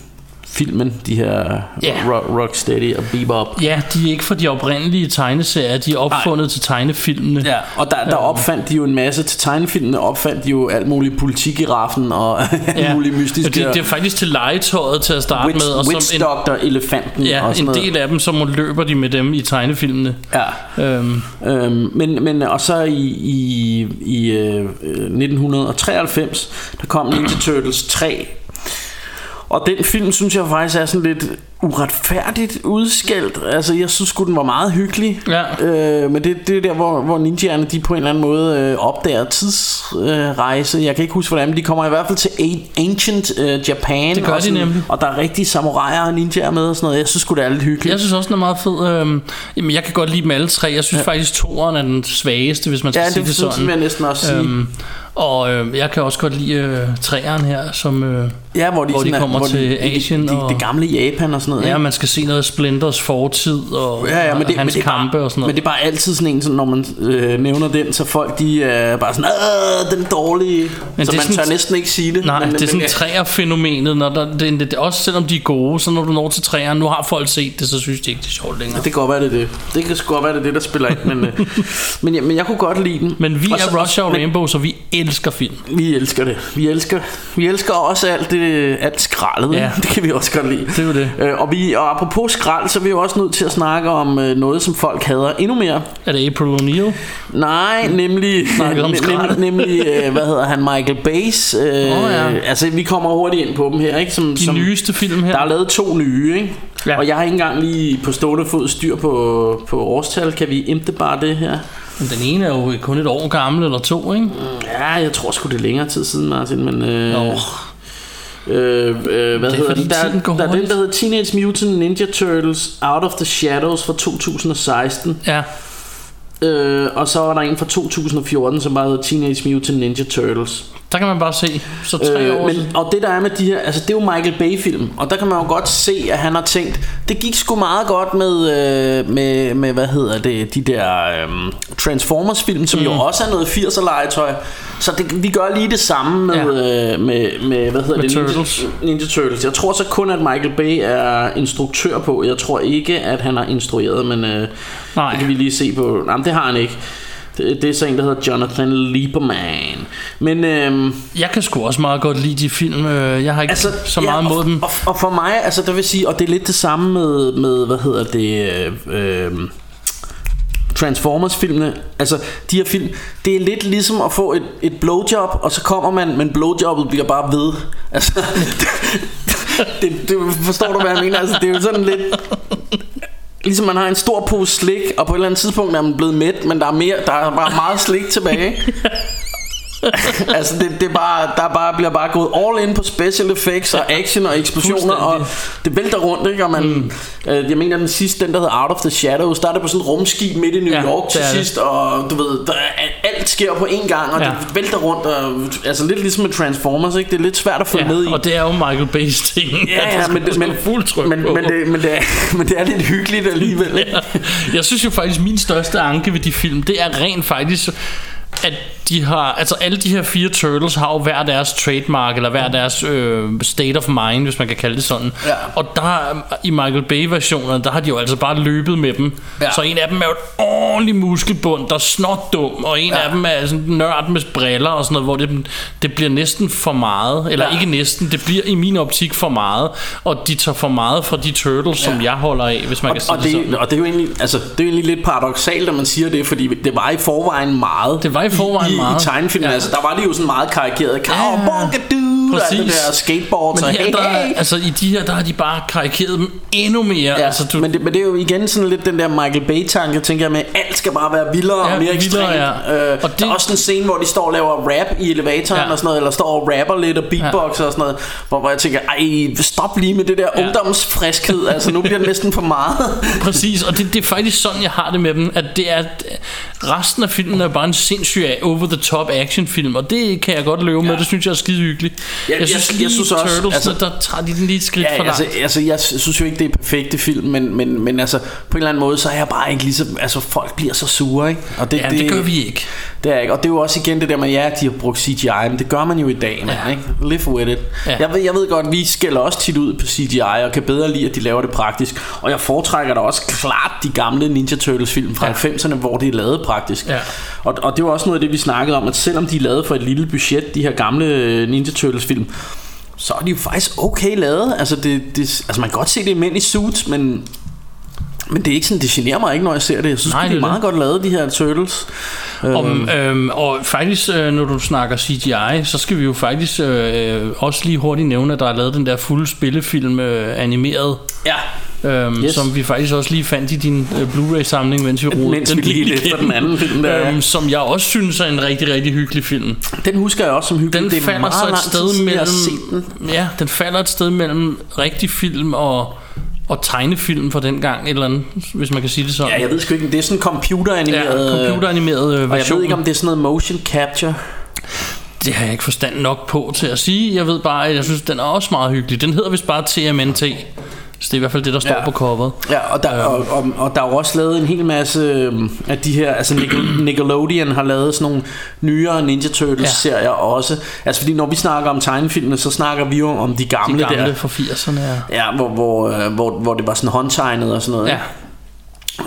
filmen, de her Ja. rock, Rocksteady og Bebop. Ja, de er ikke fra de oprindelige tegneserier, de er opfundet Ej. til tegnefilmene. Ja, og der, der opfandt de jo en masse til tegnefilmene, opfandt de jo alt muligt politik i raffen og *laughs* alt muligt mystiske. Det, det er faktisk til legetøjet til at starte Witch, med, og Witch som en, Doctor, elefanten ja, og sådan en noget. del af dem, så må løber de med dem i tegnefilmene. Ja. Øhm, Øhm, men, men og så i, i, i øh, 1993 der kom Ninja Turtles 3 og den film synes jeg faktisk er sådan lidt uretfærdigt udskældt Altså jeg synes sgu den var meget hyggelig Ja. øh, Men det, det er der hvor, hvor ninjaerne de på en eller anden måde øh, opdager tidsrejse øh. Jeg kan ikke huske hvordan men de kommer i hvert fald til a- Ancient øh, Japan Det gør og, de sådan, nemlig. og der er rigtige samuraier og ninjaer med og sådan noget Jeg synes sgu det er lidt hyggeligt jeg synes også, den er meget fed. Øhm, jamen, jeg kan godt lide dem alle tre. Jeg synes ja. faktisk, toeren er den svageste, hvis man skal Ja, sige det, det det, det sådan. vil jeg næsten også sige Øhm, og øh, jeg kan også godt lide øh, træeren her, som øh, Ja, hvor de, Hvor de sådan er- kommer hvor til de, Asien de, de, og- det gamle Japan og sådan noget. ja, ikke? man skal se noget af Splinters fortid og, Ja, ja, men det, hans men det kampe bare, og sådan Men noget. det er bare altid sådan en, sådan, når man øh, nævner den, så folk de er bare sådan, Åh, den dårlige. Men så det er man sådan- tør næsten ikke sige det. Nej, men, det er sådan men, træerfænomenet, når der, det, det, det, også selvom de er gode, så når du når til træerne, nu har folk set det, så synes de ikke, det er sjovt længere. det kan godt være, det er det. Det kan sgu godt være, det er det, der spiller ind. Men, øh, *laughs* men, ja, men jeg kunne godt lide den. Men vi Og så- er Russia og men- Rainbow, så vi elsker film. Vi elsker det. Vi elsker, vi elsker også alt, det, alt skraldet. Ja. *laughs* Det kan vi også godt lide. Det er det. Øh, og, vi, og apropos skrald, så er vi jo også nødt til at snakke om øh, noget, som folk hader endnu mere. Er det April O'Neil? Nej, nemlig, om nem, nemlig øh, hvad hedder han, Michael Bay's. Øh, Åh, ja. Altså, vi kommer hurtigt ind på dem her, ikke? Som, De som, nyeste film her? Der er lavet to nye, ikke? Ja. Og jeg har ikke engang lige på stående fod styr på, på årstal. Kan vi imte bare det her? Men den ene er jo kun et år gammel eller to, ikke? Ja, jeg tror sgu det er længere tid siden, Martin, men... Øh, Nå. Øh, øh, hvad Det er hedder fordi den? Der, der er den, der hedder Teenage Mutant Ninja Turtles Out of the Shadows fra 2016. Ja, Øh, og så var der en fra 2014, som bare hedder Teenage Mutant Ninja Turtles. Der kan man bare se. Så tre Øh, år men, siden. og det der er med de her Altså det er jo Michael Bay film Og der kan man jo godt se at han har tænkt Det gik sgu meget godt med øh, med, med hvad hedder det De der øh, Transformers film Som mm. jo også er noget 80'er legetøj Så det, vi gør lige det samme med, Ja. øh, med, med Hvad hedder Med det Turtles. Ninja, Ninja Turtles Jeg tror så kun at Michael Bay er instruktør på Jeg tror ikke at han har instrueret Men øh, Nej. det kan vi lige se på Nej men det har han ikke det, det er så en der hedder Jonathan Lieberman Men øhm, Jeg kan sgu også meget godt lide de film. Øh, Jeg har ikke altså, så meget ja, mod og, dem. Og, og for mig, altså der vil sige, og det er lidt det samme med, med hvad hedder det, øh, øh, Transformers-filmene, altså de her film, det er lidt ligesom at få et, et blowjob, og så kommer man, men blowjobbet bliver bare ved. Altså, *laughs* det, det, forstår du, hvad jeg mener? Altså, det er jo sådan lidt... Ligesom man har en stor pose slik, og på et eller andet tidspunkt er man blevet mæt, men der er, mere, der er bare meget slik tilbage. *laughs* *laughs* altså det, det er bare, der er bare, bliver bare gået all in på special effects og action og eksplosioner og det vælter rundt ikke og man, mm. øh, jeg mener den sidste den der hedder Out of the Shadows der er det på sådan et rumskib midt i New Ja, York til er det. sidst og du ved der er, alt sker på én gang og Ja. ja. det vælter rundt og, altså lidt ligesom med Transformers ikke det er lidt svært at følge Ja, med i og det er jo Michael Bay's ting. Ja, ja, men, det, men, men, på. men, det, men, det er, *laughs* men det er lidt hyggeligt alligevel ikke? Jeg synes jo faktisk, min største anke ved de film, det er rent faktisk, at de har, altså alle de her fire Turtles har jo hver deres trademark, eller hver deres øh, state of mind, hvis man kan kalde det sådan. Ja. Og der, i Michael Bay-versionerne, der har de jo altså bare løbet med dem. Ja. Så en af dem er jo et ordentligt muskelbund, der er snot dum, og en ja. af dem er sådan nørd med briller og sådan noget, hvor det, det bliver næsten for meget, eller ja. Ja. ikke næsten, det bliver i min optik for meget, og de tager for meget fra de Turtles, ja. som jeg holder af, hvis man og, kan sige og, det, det, sådan. og det er jo egentlig, altså, det er jo egentlig lidt paradoxalt, at man siger det, fordi det var i forvejen meget. Det var i forvejen i, meget. I tegnefilmen, Ja. altså, der var det jo sådan meget karikeret. Cow, Ja. Bongadoo, og alt det Præcis. der skateboards, Men her, hey, der, hey. altså i de her, der har de bare karikeret dem endnu mere. Ja, altså, du, men, det, men det er jo igen sådan lidt den der Michael Bay-tanke, tænker jeg med, alt skal bare være vildere Ja, og mere ekstremt. ja. Øh, Og og Der er det- også en scene, hvor de står og laver rap i elevatoren Ja. og sådan noget, eller står og rapper lidt og beatboxer og sådan noget, hvor, hvor jeg tænker, ej, stop lige med det der Ja. ungdomsfriskhed, altså nu bliver det næsten for meget. *laughs* Præcis, og det, det er faktisk sådan, jeg har det med dem, at det er, resten af filmen er bare en sindssyg over-the-top actionfilm, og det kan jeg godt løbe med, det synes jeg er skide hyggeligt. Jeg, Jeg synes, jeg synes også, Turtles, altså, der tager de den lige et skridt Ja, for langt. altså, altså, jeg synes jo ikke, det er perfekte film, men, men, men altså, på en eller anden måde, så er jeg bare ikke ligesom, altså, folk bliver så sure, ikke? Og ja, det, gør vi ikke. Det er ikke, og det er jo også igen det der med, ja, de har brugt CGI, men det gør man jo i dag, man, Ja. ikke? Live with it. Ja. Jeg, ved, jeg ved godt, vi skælder også tit ud på CGI, og kan bedre lide, at de laver det praktisk. Og jeg foretrækker da også klart de gamle Ninja Turtles film fra Ja. 90'erne, hvor det er lavet praktisk. Ja. Og, og det var også noget af det, vi snakkede om, at selvom de er lavet for et lille budget, de her gamle Ninja Turtles film, så er de jo faktisk okay lavet. Altså, det, det, altså man kan godt se, det er mænd i suits, men, men det er ikke sådan, det generer mig ikke, når jeg ser det. Jeg synes, Nej, det det er er meget godt lavet, de her Turtles. Om, øhm, og faktisk, øh, når du snakker CGI, så skal vi jo faktisk øh, også lige hurtigt nævne, at der er lavet den der fulde spillefilm øh, animeret, Ja, øhm, yes. Som vi faktisk også lige fandt i din øh, Blu-ray-samling, mens vi rodede Mens den vi lige efter den anden film der, øhm, Som jeg også synes er en rigtig, rigtig hyggelig film. den husker jeg også som hyggelig. Den det er falder meget så et sted mellem... Ja, den falder et sted mellem rigtig film og, og tegnefilm for den gang, et eller andet, hvis man kan sige det sådan. Ja, jeg ved sgu ikke, det er sådan computeranimeret. ja, computeranimeret øh, Og jeg version. ved ikke, om det er sådan noget motion capture. Det har jeg ikke forstand nok på til at sige. Jeg ved bare, at jeg synes, den er også meget hyggelig. Den hedder vist bare TMNT. Så det er i hvert fald det, der står Ja. på coveret. Ja, og der, og, og, og der er jo også lavet en hel masse øhm, af de her, altså Nickel- *clears throat* Nickelodeon har lavet sådan nogle nyere Ninja Turtles Ja. også. Altså fordi når vi snakker om tegnefilmene, så snakker vi jo om de De gamle, gamle der. fra 80'erne. Ja. Ja, hvor, hvor, øh, hvor, hvor det var sådan håndtegnet og sådan noget. ja.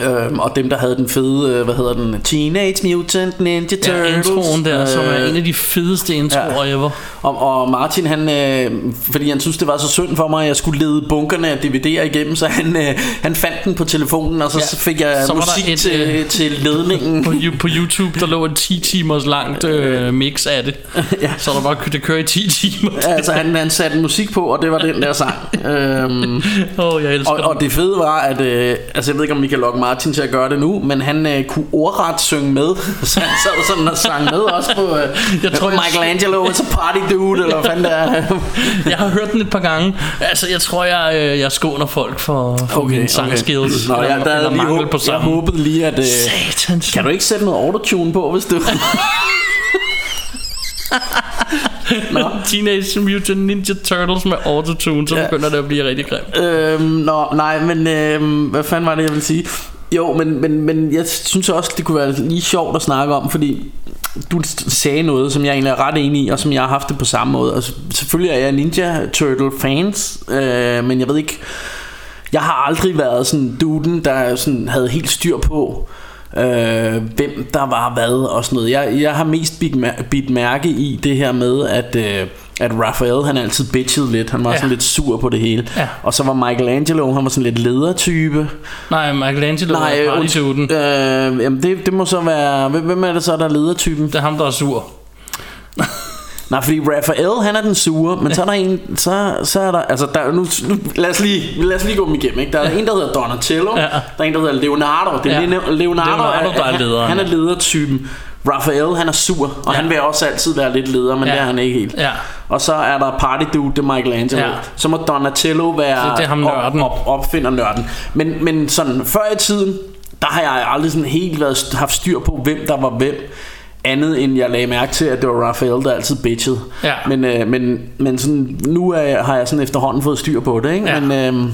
Øhm, og dem der havde den fede, øh, hvad hedder den, Teenage Mutant Ninja Turtles. ja introen der, som er Øh, en af de fedeste introer ja. ever. Og, og Martin, han, øh, fordi han synes, det var så synd for mig, at jeg skulle lede bunkerne af DVD'er igennem, så han, øh, han fandt den på telefonen, og så Ja. ja. fik jeg Så musik et, til, øh, til ledningen. På, på YouTube, der lå et 10 timers langt øh, mix af det. *laughs* Ja. Så der bare det kører i 10 timer. altså, han, han satte musik på, og det var den der sang. *laughs* øhm, oh, jeg elsker og, og det fede var, at øh, altså, jeg ved ikke, om kan lokke Martin til at gøre det nu, men han øh, kunne ordret synge med, så han sad sådan og sang med også på øh, *laughs* Jeg tror, jeg- Michelangelo, it's a party dude, eller hvad det er. *laughs* Jeg har hørt den et par gange. Altså, jeg tror, jeg, øh, jeg skåner folk for, for okay, mine sangskills. Nå, ja, der er lige håb, på jeg sammen. håbede lige, at... Øh, Satans. kan du ikke sætte noget autotune på, hvis du... *laughs* Nå. *laughs* Teenage Mutant Ninja Turtles med autotune, så Ja. begynder det at blive rigtig grimt. øhm, nå, nej, men øhm, hvad fanden var det, jeg ville sige? Jo, men, men, men jeg synes også, det kunne være lige sjovt at snakke om, fordi du sagde noget, som jeg egentlig er ret enig i, og som jeg har haft det på samme måde. Og selvfølgelig er jeg Ninja Turtle fans, øh, men jeg ved ikke... Jeg har aldrig været sådan duden, der sådan havde helt styr på, øh, hvem der var hvad og sådan noget. Jeg, jeg har mest bidt, mær- bidt mærke i det her med, at, øh, at Raphael han altid bitchede lidt. Han var Ja. sådan lidt sur på det hele. Ja. Og så var Michelangelo, han var sådan lidt ledertype. Nej, Michelangelo Nej, undskyld. partyduden. øh, jamen det, det må så være... Hvem, hvem er det så, der er ledertypen? Det er ham, der er sur. Nej, fordi Raphael, han er den sure, men så er der en, så, så er der, altså der, nu, nu lad, os lige, lad os lige gå dem igennem, ikke? Der er en, der hedder Donatello, Ja. der er en, der hedder Leonardo, det er Ja. ja. Leonardo, Leonardo, der er lederen. Han er ledertypen. Raphael, han er sur, og Ja. ja. han vil også altid være lidt leder, men Ja. ja. det er han ikke helt. Ja. Og så er der Party Dude, det er Michelangelo. Ja. Ja. Så må Donatello være Så det er ham nørden. Op, op, opfinder nørden. Men, men sådan før i tiden, der har jeg aldrig sådan helt været, haft styr på, hvem der var hvem. Andet end jeg lagde mærke til, at det var Raphael, der altid bitchede. Ja. Men, øh, men, men sådan, nu er jeg, har jeg sådan efterhånden fået styr på det. Ikke? Ja. Men, øh,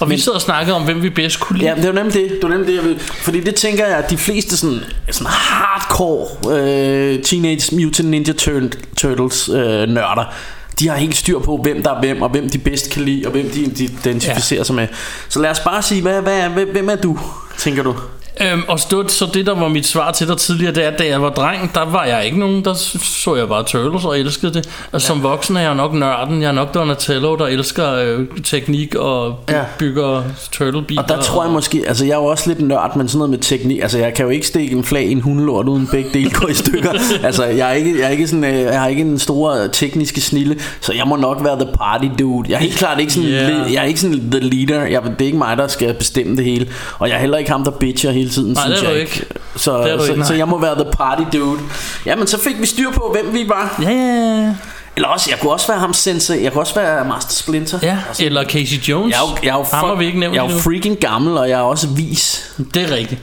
Og vi sad og snakkede om, hvem vi bedst kunne lide. Ja, det var nemlig det. Det var nemlig det, jeg vil. Fordi det tænker jeg, at de fleste sådan, sådan hardcore øh, Teenage Mutant Ninja Tur- Turtles øh, nørder, de har helt styr på, hvem der er hvem, og hvem de bedst kan lide, og hvem de, de identificerer ja. sig med. Så lad os bare sige, hvad, hvad, hvem, hvem er du, tænker du? Øhm, og stod, så det der var mit svar til dig tidligere Det er at da jeg var dreng Der var jeg ikke nogen Der så jeg bare Turtles og elskede det Og som voksen er jeg nok nørden Jeg er nok Donatello der elsker øh, teknik Og by- Ja. bygger turtle Og der tror jeg måske, altså jeg er jo også lidt nørd, men sådan noget med teknik, altså jeg kan jo ikke stikke en flag i en hundelort uden begge dele går i stykker. *laughs* altså jeg er ikke, jeg er ikke sådan, øh, jeg har ikke en stor øh, tekniske snille, så jeg må nok være the party dude. Jeg er helt klart ikke sådan, Yeah. yeah. jeg er ikke sådan the leader. Jeg, det er ikke mig, der skal bestemme det hele. Og jeg er heller ikke ham, der bitcher hele tiden, Nej, synes det er jeg du ikke. Så, Det er du så, ikke, nej. så jeg må være the party dude. Jamen så fik vi styr på, hvem vi var. Ja, ja, ja. Eller også, jeg kunne også være ham sensei. Jeg kunne også være Master Splinter. ja. Eller Casey Jones Jeg er jo, jeg er jo, har vi ikke nævnt jeg er jo freaking gammel, og jeg er også vis. Det er rigtigt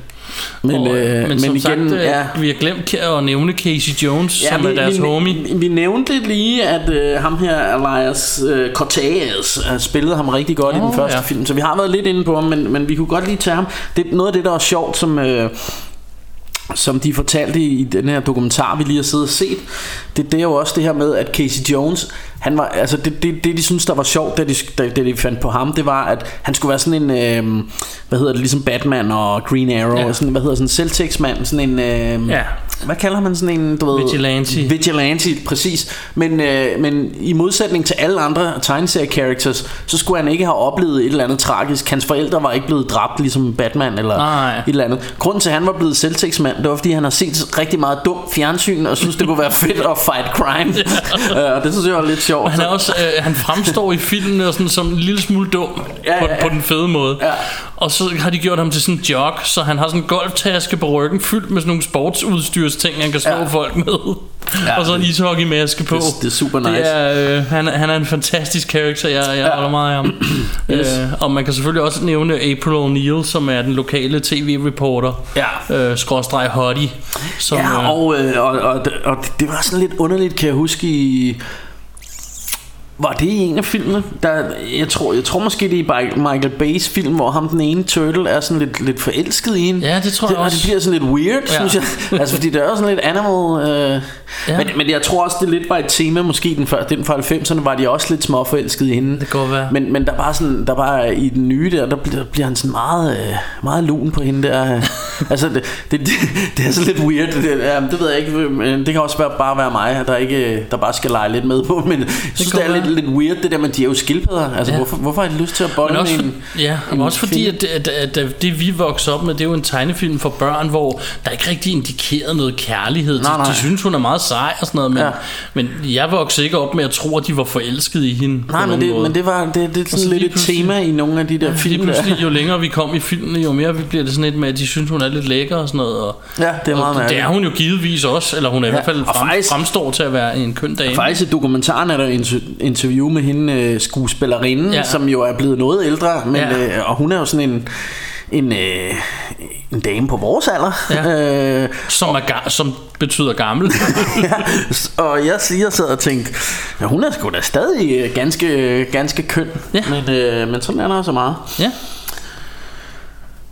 Men, og, øh, men, men som igen, sagt, øh, ja. vi har glemt at nævne Casey Jones, ja, som er vi, deres vi, homie. Vi, vi nævnte lige, at øh, ham her, Elias øh, Cortez, øh, spillede ham rigtig godt oh, i den første ja. film. Så vi har været lidt inde på ham, men, men vi kunne godt lige tage ham. Det er noget af det, der er sjovt, som... Øh, som de fortalte i, den her dokumentar, vi lige har siddet og set, det, det er jo også det her med, at Casey Jones, han var, altså det, det, det de synes, der var sjovt, da de, da, da de fandt på ham, det var, at han skulle være sådan en, øh, hvad hedder det, ligesom Batman og Green Arrow, Ja. sådan, hvad hedder sådan en Celtics-mand, sådan en, øh, Ja. Hvad kalder man sådan en, du ved, Vigilante. Vigilante, præcis. Men, øh, men i modsætning til alle andre tegneserie-characters, så skulle han ikke have oplevet et eller andet tragisk. Hans forældre var ikke blevet dræbt, ligesom Batman eller Nej. et eller andet. Grunden til, at han var blevet Celtics-mand, det var, fordi han har set rigtig meget dum fjernsyn, og synes, det kunne være fedt at fight crime. *laughs* *laughs* Øh, og det synes jeg var lidt sjovt. Han, er også, øh, han fremstår i filmen sådan, som en lille smule dum Ja, ja, på, ja. på den fede måde. Ja. Og så har de gjort ham til sådan en jog, så han har sådan en golftaske på ryggen fyldt med sådan nogle sportsudstyrsting, han kan slå Ja. folk med. Ja, og så en ishockeymaske på. det, det er super nice. Det er, øh, han, han er en fantastisk karakter, jeg, jeg ja. holder meget af ham. *clears throat* Yes. øh, og man kan selvfølgelig også nævne April O'Neil, som er den lokale tv-reporter. Ja. Øh, skråstreg hottie. Som, Ja, øh, og, øh, og, og, og det var sådan lidt underligt, kan jeg huske i... Var det en af filmene? Der, jeg, tror, jeg tror måske det er Michael Bay's film Hvor ham den ene turtle er sådan lidt, lidt forelsket i hende Ja, det tror det, jeg Og også. det bliver sådan lidt weird, Ja. synes jeg *laughs* Altså fordi det er sådan lidt animal øh, Ja. men, men jeg tror også det lidt var et tema Måske den, før, den fra 90'erne Var de også lidt små forelsket i hende Det kan være. men, men der var sådan Der var i den nye der Der bliver, der bliver han sådan meget øh, Meget lun på hende der *laughs* Altså det, det, det, det er så lidt weird det, ja, det ved jeg ikke men Det kan også være, bare være mig Der, ikke, der bare skal lege lidt med på Men jeg synes kan det, er godt lidt, lidt weird Det der med de er jo skildpadder Altså Ja. hvorfor, hvorfor har de lyst til at bolle Men også, for, en ja, en men også fordi, at, at, at, at det vi voksede op med, det er jo en tegnefilm for børn, hvor der ikke rigtig indikeret noget kærlighed. Nej, de, nej. de synes, hun er meget sej og sådan noget, men, ja. Ja. men jeg voksede ikke op med at tro, at de var forelsket i hende. Nej, men det, måde. men det var det, det er så sådan lidt et tema i nogle af de der Lige film pludselig, jo længere vi kom i filmene, jo mere vi bliver det sådan et med, at de synes, hun er lidt lækker og sådan noget. Og, Ja, det er meget og det er hun jo givetvis også, eller hun er i Ja, hvert fald frem, faktisk- fremstår til at være en køn dame. Faktisk i dokumentaren er der et inter- interview med hende øh, skuespillerinde, Ja. som jo er blevet noget ældre, men, Ja. øh, og hun er jo sådan en en, øh, en dame på vores alder. Ja. Øh, som, er ga- som betyder gammel. *laughs* ja, og jeg siger sad og tænkte, ja, hun er sgu da stadig øh, ganske, ganske køn, Ja. men, øh, men sådan er der så meget. ja.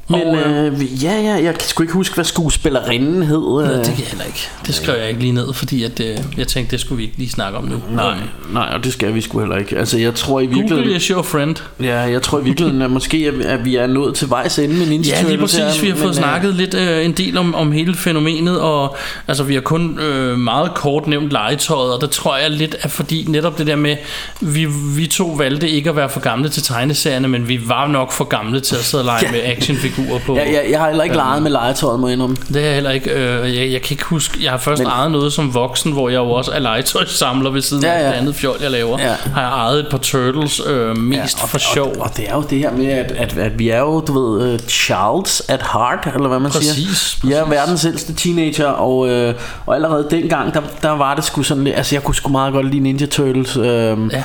Men Og, øh, øh, ja, ja, jeg kan sgu ikke huske, hvad skuespillerinden hed. Øh. det kan jeg heller ikke. Det skrev jeg ikke lige ned, fordi at, øh, jeg tænkte, det skulle vi ikke lige snakke om nu. Nej, nej, og det skal vi sgu heller ikke. Altså, jeg tror i Google virkeligheden... is your friend. Ja, jeg tror i virkeligheden, at måske at, at vi er nået til vejs ende med Ninja Ja, lige præcis. her, Vi har men, fået øh, snakket lidt øh, en del om, om hele fænomenet, og altså, vi har kun øh, meget kort nævnt legetøjet, og det tror jeg lidt er fordi netop det der med, vi, vi to valgte ikke at være for gamle til tegneserierne, men vi var nok for gamle til at sidde og lege Ja. med actionfigurer på. Ja, jeg, jeg har heller ikke leget med legetøjet, må jeg indrømme. Det er jeg heller ikke. Øh, jeg, jeg kan ikke huske. Jeg har først Men- ejet noget som voksen, hvor jeg jo også er legetøjssamler ved siden Ja, af ja. det andet fjol, jeg laver. Ja. Har jeg ejet et par turtles øh, mest og, for sjov. Og, og det er jo det her med, at, at, at vi er jo, du ved, uh, Charles at heart, eller hvad man Præcis, siger. Vi er præcis. verdens ældste teenager, og, øh, og allerede dengang, der, der var det sgu sådan lidt, altså jeg kunne sgu meget godt lide Ninja Turtles. Øh, Ja.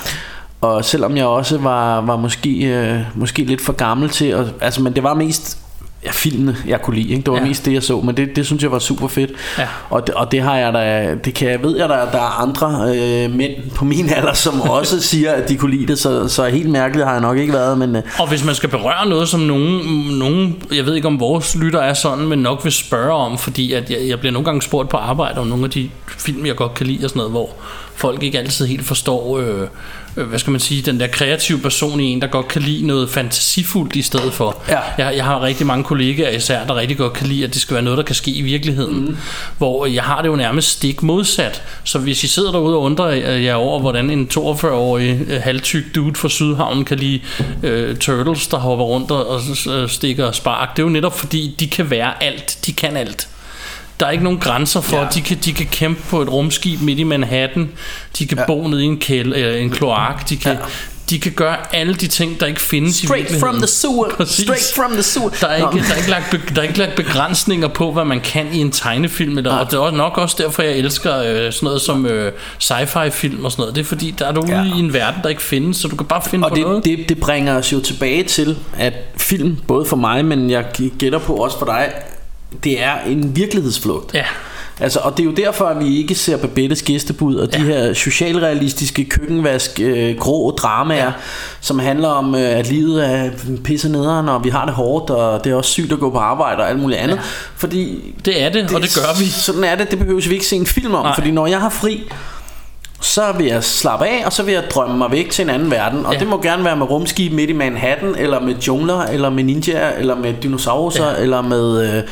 Og selvom jeg også var, var måske, øh, måske lidt for gammel til, at, altså men det var mest ja, filmene, jeg kunne lide. Ikke? Det var Ja. mest det, jeg så, men det, det synes jeg var super fedt. Ja. Og, det, og det har jeg da, det kan jeg ved jeg der, der er andre øh, mænd på min alder, som *laughs* også siger, at de kunne lide det, så, så helt mærkeligt har jeg nok ikke været, men øh, Og hvis man skal berøre noget, som nogen, nogen, jeg ved ikke om vores lytter er sådan, men nok vil spørge om, fordi at jeg, jeg bliver nogle gange spurgt på arbejde om nogle af de film, jeg godt kan lide og sådan noget, hvor folk ikke altid helt forstår, øh, øh, hvad skal man sige, den der kreative person i en, der godt kan lide noget fantasifuldt i stedet for. Ja. Jeg, jeg har rigtig mange kollegaer især, der rigtig godt kan lide, at det skal være noget, der kan ske i virkeligheden. Mm. Hvor jeg har det jo nærmest stik modsat. Så hvis I sidder derude og undrer jer over, hvordan en 42-årig øh, halvtyk dude fra Sydhavnen kan lide øh, turtles, der hopper rundt og, og øh, stikker spark, det er jo netop fordi, de kan være alt. De kan alt. Der er ikke nogen grænser for, ja. De, kan, de kan kæmpe på et rumskib midt i Manhattan, de kan ja. bo nede i en, kæld, øh, en kloak, de kan, ja. de kan gøre alle de ting, der ikke findes i straight virkeligheden. from the sewer, *laughs* Præcis. straight from the sewer. Der er, ikke, der, er ikke lagt, be- der er ikke lagt begrænsninger på, hvad man kan i en tegnefilm. Eller, og det er også nok også derfor, jeg elsker øh, sådan noget som øh, sci-fi film og sådan noget. Det er fordi, der er du ude Ja. i en verden, der ikke findes, så du kan bare finde Og på noget. det, det, det bringer os jo tilbage til, at film, både for mig, men jeg gætter på også for dig, det er en virkelighedsflugt. Ja. Altså, og det er jo derfor, at vi ikke ser Babettes gæstebud og ja. de her socialrealistiske køkkenvask, øh, grå dramaer, ja. som handler om, øh, at livet er pisse nederen, og vi har det hårdt, og det er også sygt at gå på arbejde og alt muligt andet. Ja. Fordi Det er det, det, og det gør vi. Sådan er det, det behøver vi ikke se en film om, Nej. fordi når jeg har fri, så vil jeg slappe af, og så vil jeg drømme mig væk til en anden verden. Og Ja. det må gerne være med rumskib midt i Manhattan, eller med jungler, eller med ninjaer, eller med dinosaurer, ja. eller med øh,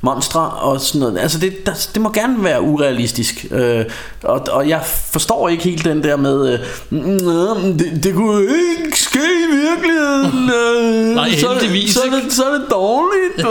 monstre og sådan noget. Altså det, der, det må gerne være urealistisk. Øh, og, og jeg forstår ikke helt den der med, øh, "Nå, det, det kunne ikke ske i virkeligheden. *laughs* Øh, Nej, så, det- heldigvis så, er det, så er det dårligt.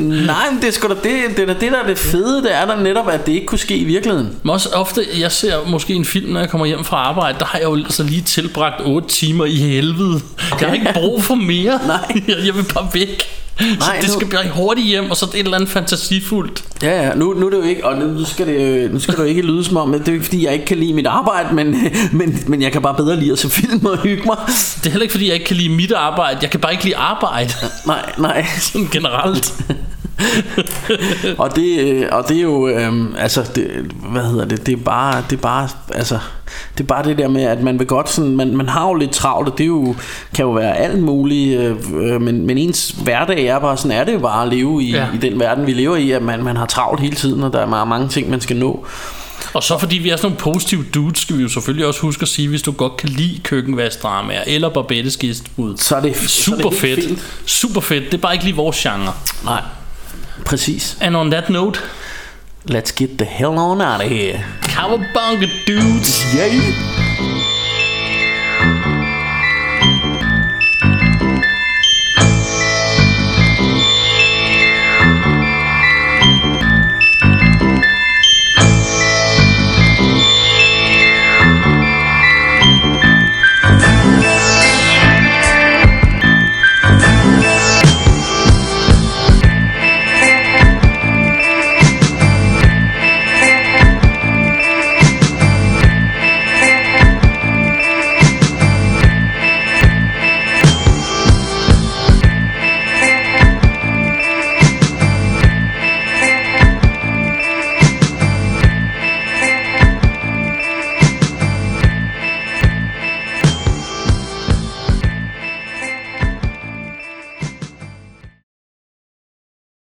*laughs* Nej, men det er sgu da det, det, er det, der er det fede, det er der netop, at det ikke kunne ske i virkeligheden. Men også ofte, jeg ser måske en film, når jeg kommer hjem fra arbejde, der har jeg jo så lige tilbragt 8 timer i helvede. Jeg har ikke brug for mere. *laughs* Nej. Jeg, jeg vil bare væk. Nej, det nu- skal blive hurtigt hjem, og så et eller andet fantasifuldt. Ja, ja, nu, nu er det jo ikke, og nu skal det, jo- nu skal det jo ikke lyde som om, det er ikke fordi, jeg ikke kan lide mit arbejde, men, *laughs* men, men jeg kan bare bedre lide at se film og hygge mig. Det er heller ikke, fordi jeg ikke kan lide mit arbejde. Jeg kan bare ikke lide arbejde. Nej, nej. *laughs* Sådan generelt. *laughs* *laughs* Og det, øh, og det er jo, øhm, altså, det, hvad hedder det, det er bare, det er bare, altså, det er bare det der med, at man vil godt sådan, man, man har jo lidt travlt, og det er jo, kan jo være alt muligt, øh, øh, men, men ens hverdag er bare, sådan er det jo bare at leve i, Ja. i den verden, vi lever i, at man, man har travlt hele tiden, og der er meget mange ting, man skal nå. Og så fordi vi er sådan nogle positive dudes, skal vi jo selvfølgelig også huske at sige, hvis du godt kan lide køkkenvaskdramaer eller Barbettes gæstebud. Så er det, så er Super det fedt. fint. Super fedt. Det er bare ikke lige vores genre. Nej, præcis. And on that note, Let's get the hell on out of here. Cowabunga dudes. Yeah.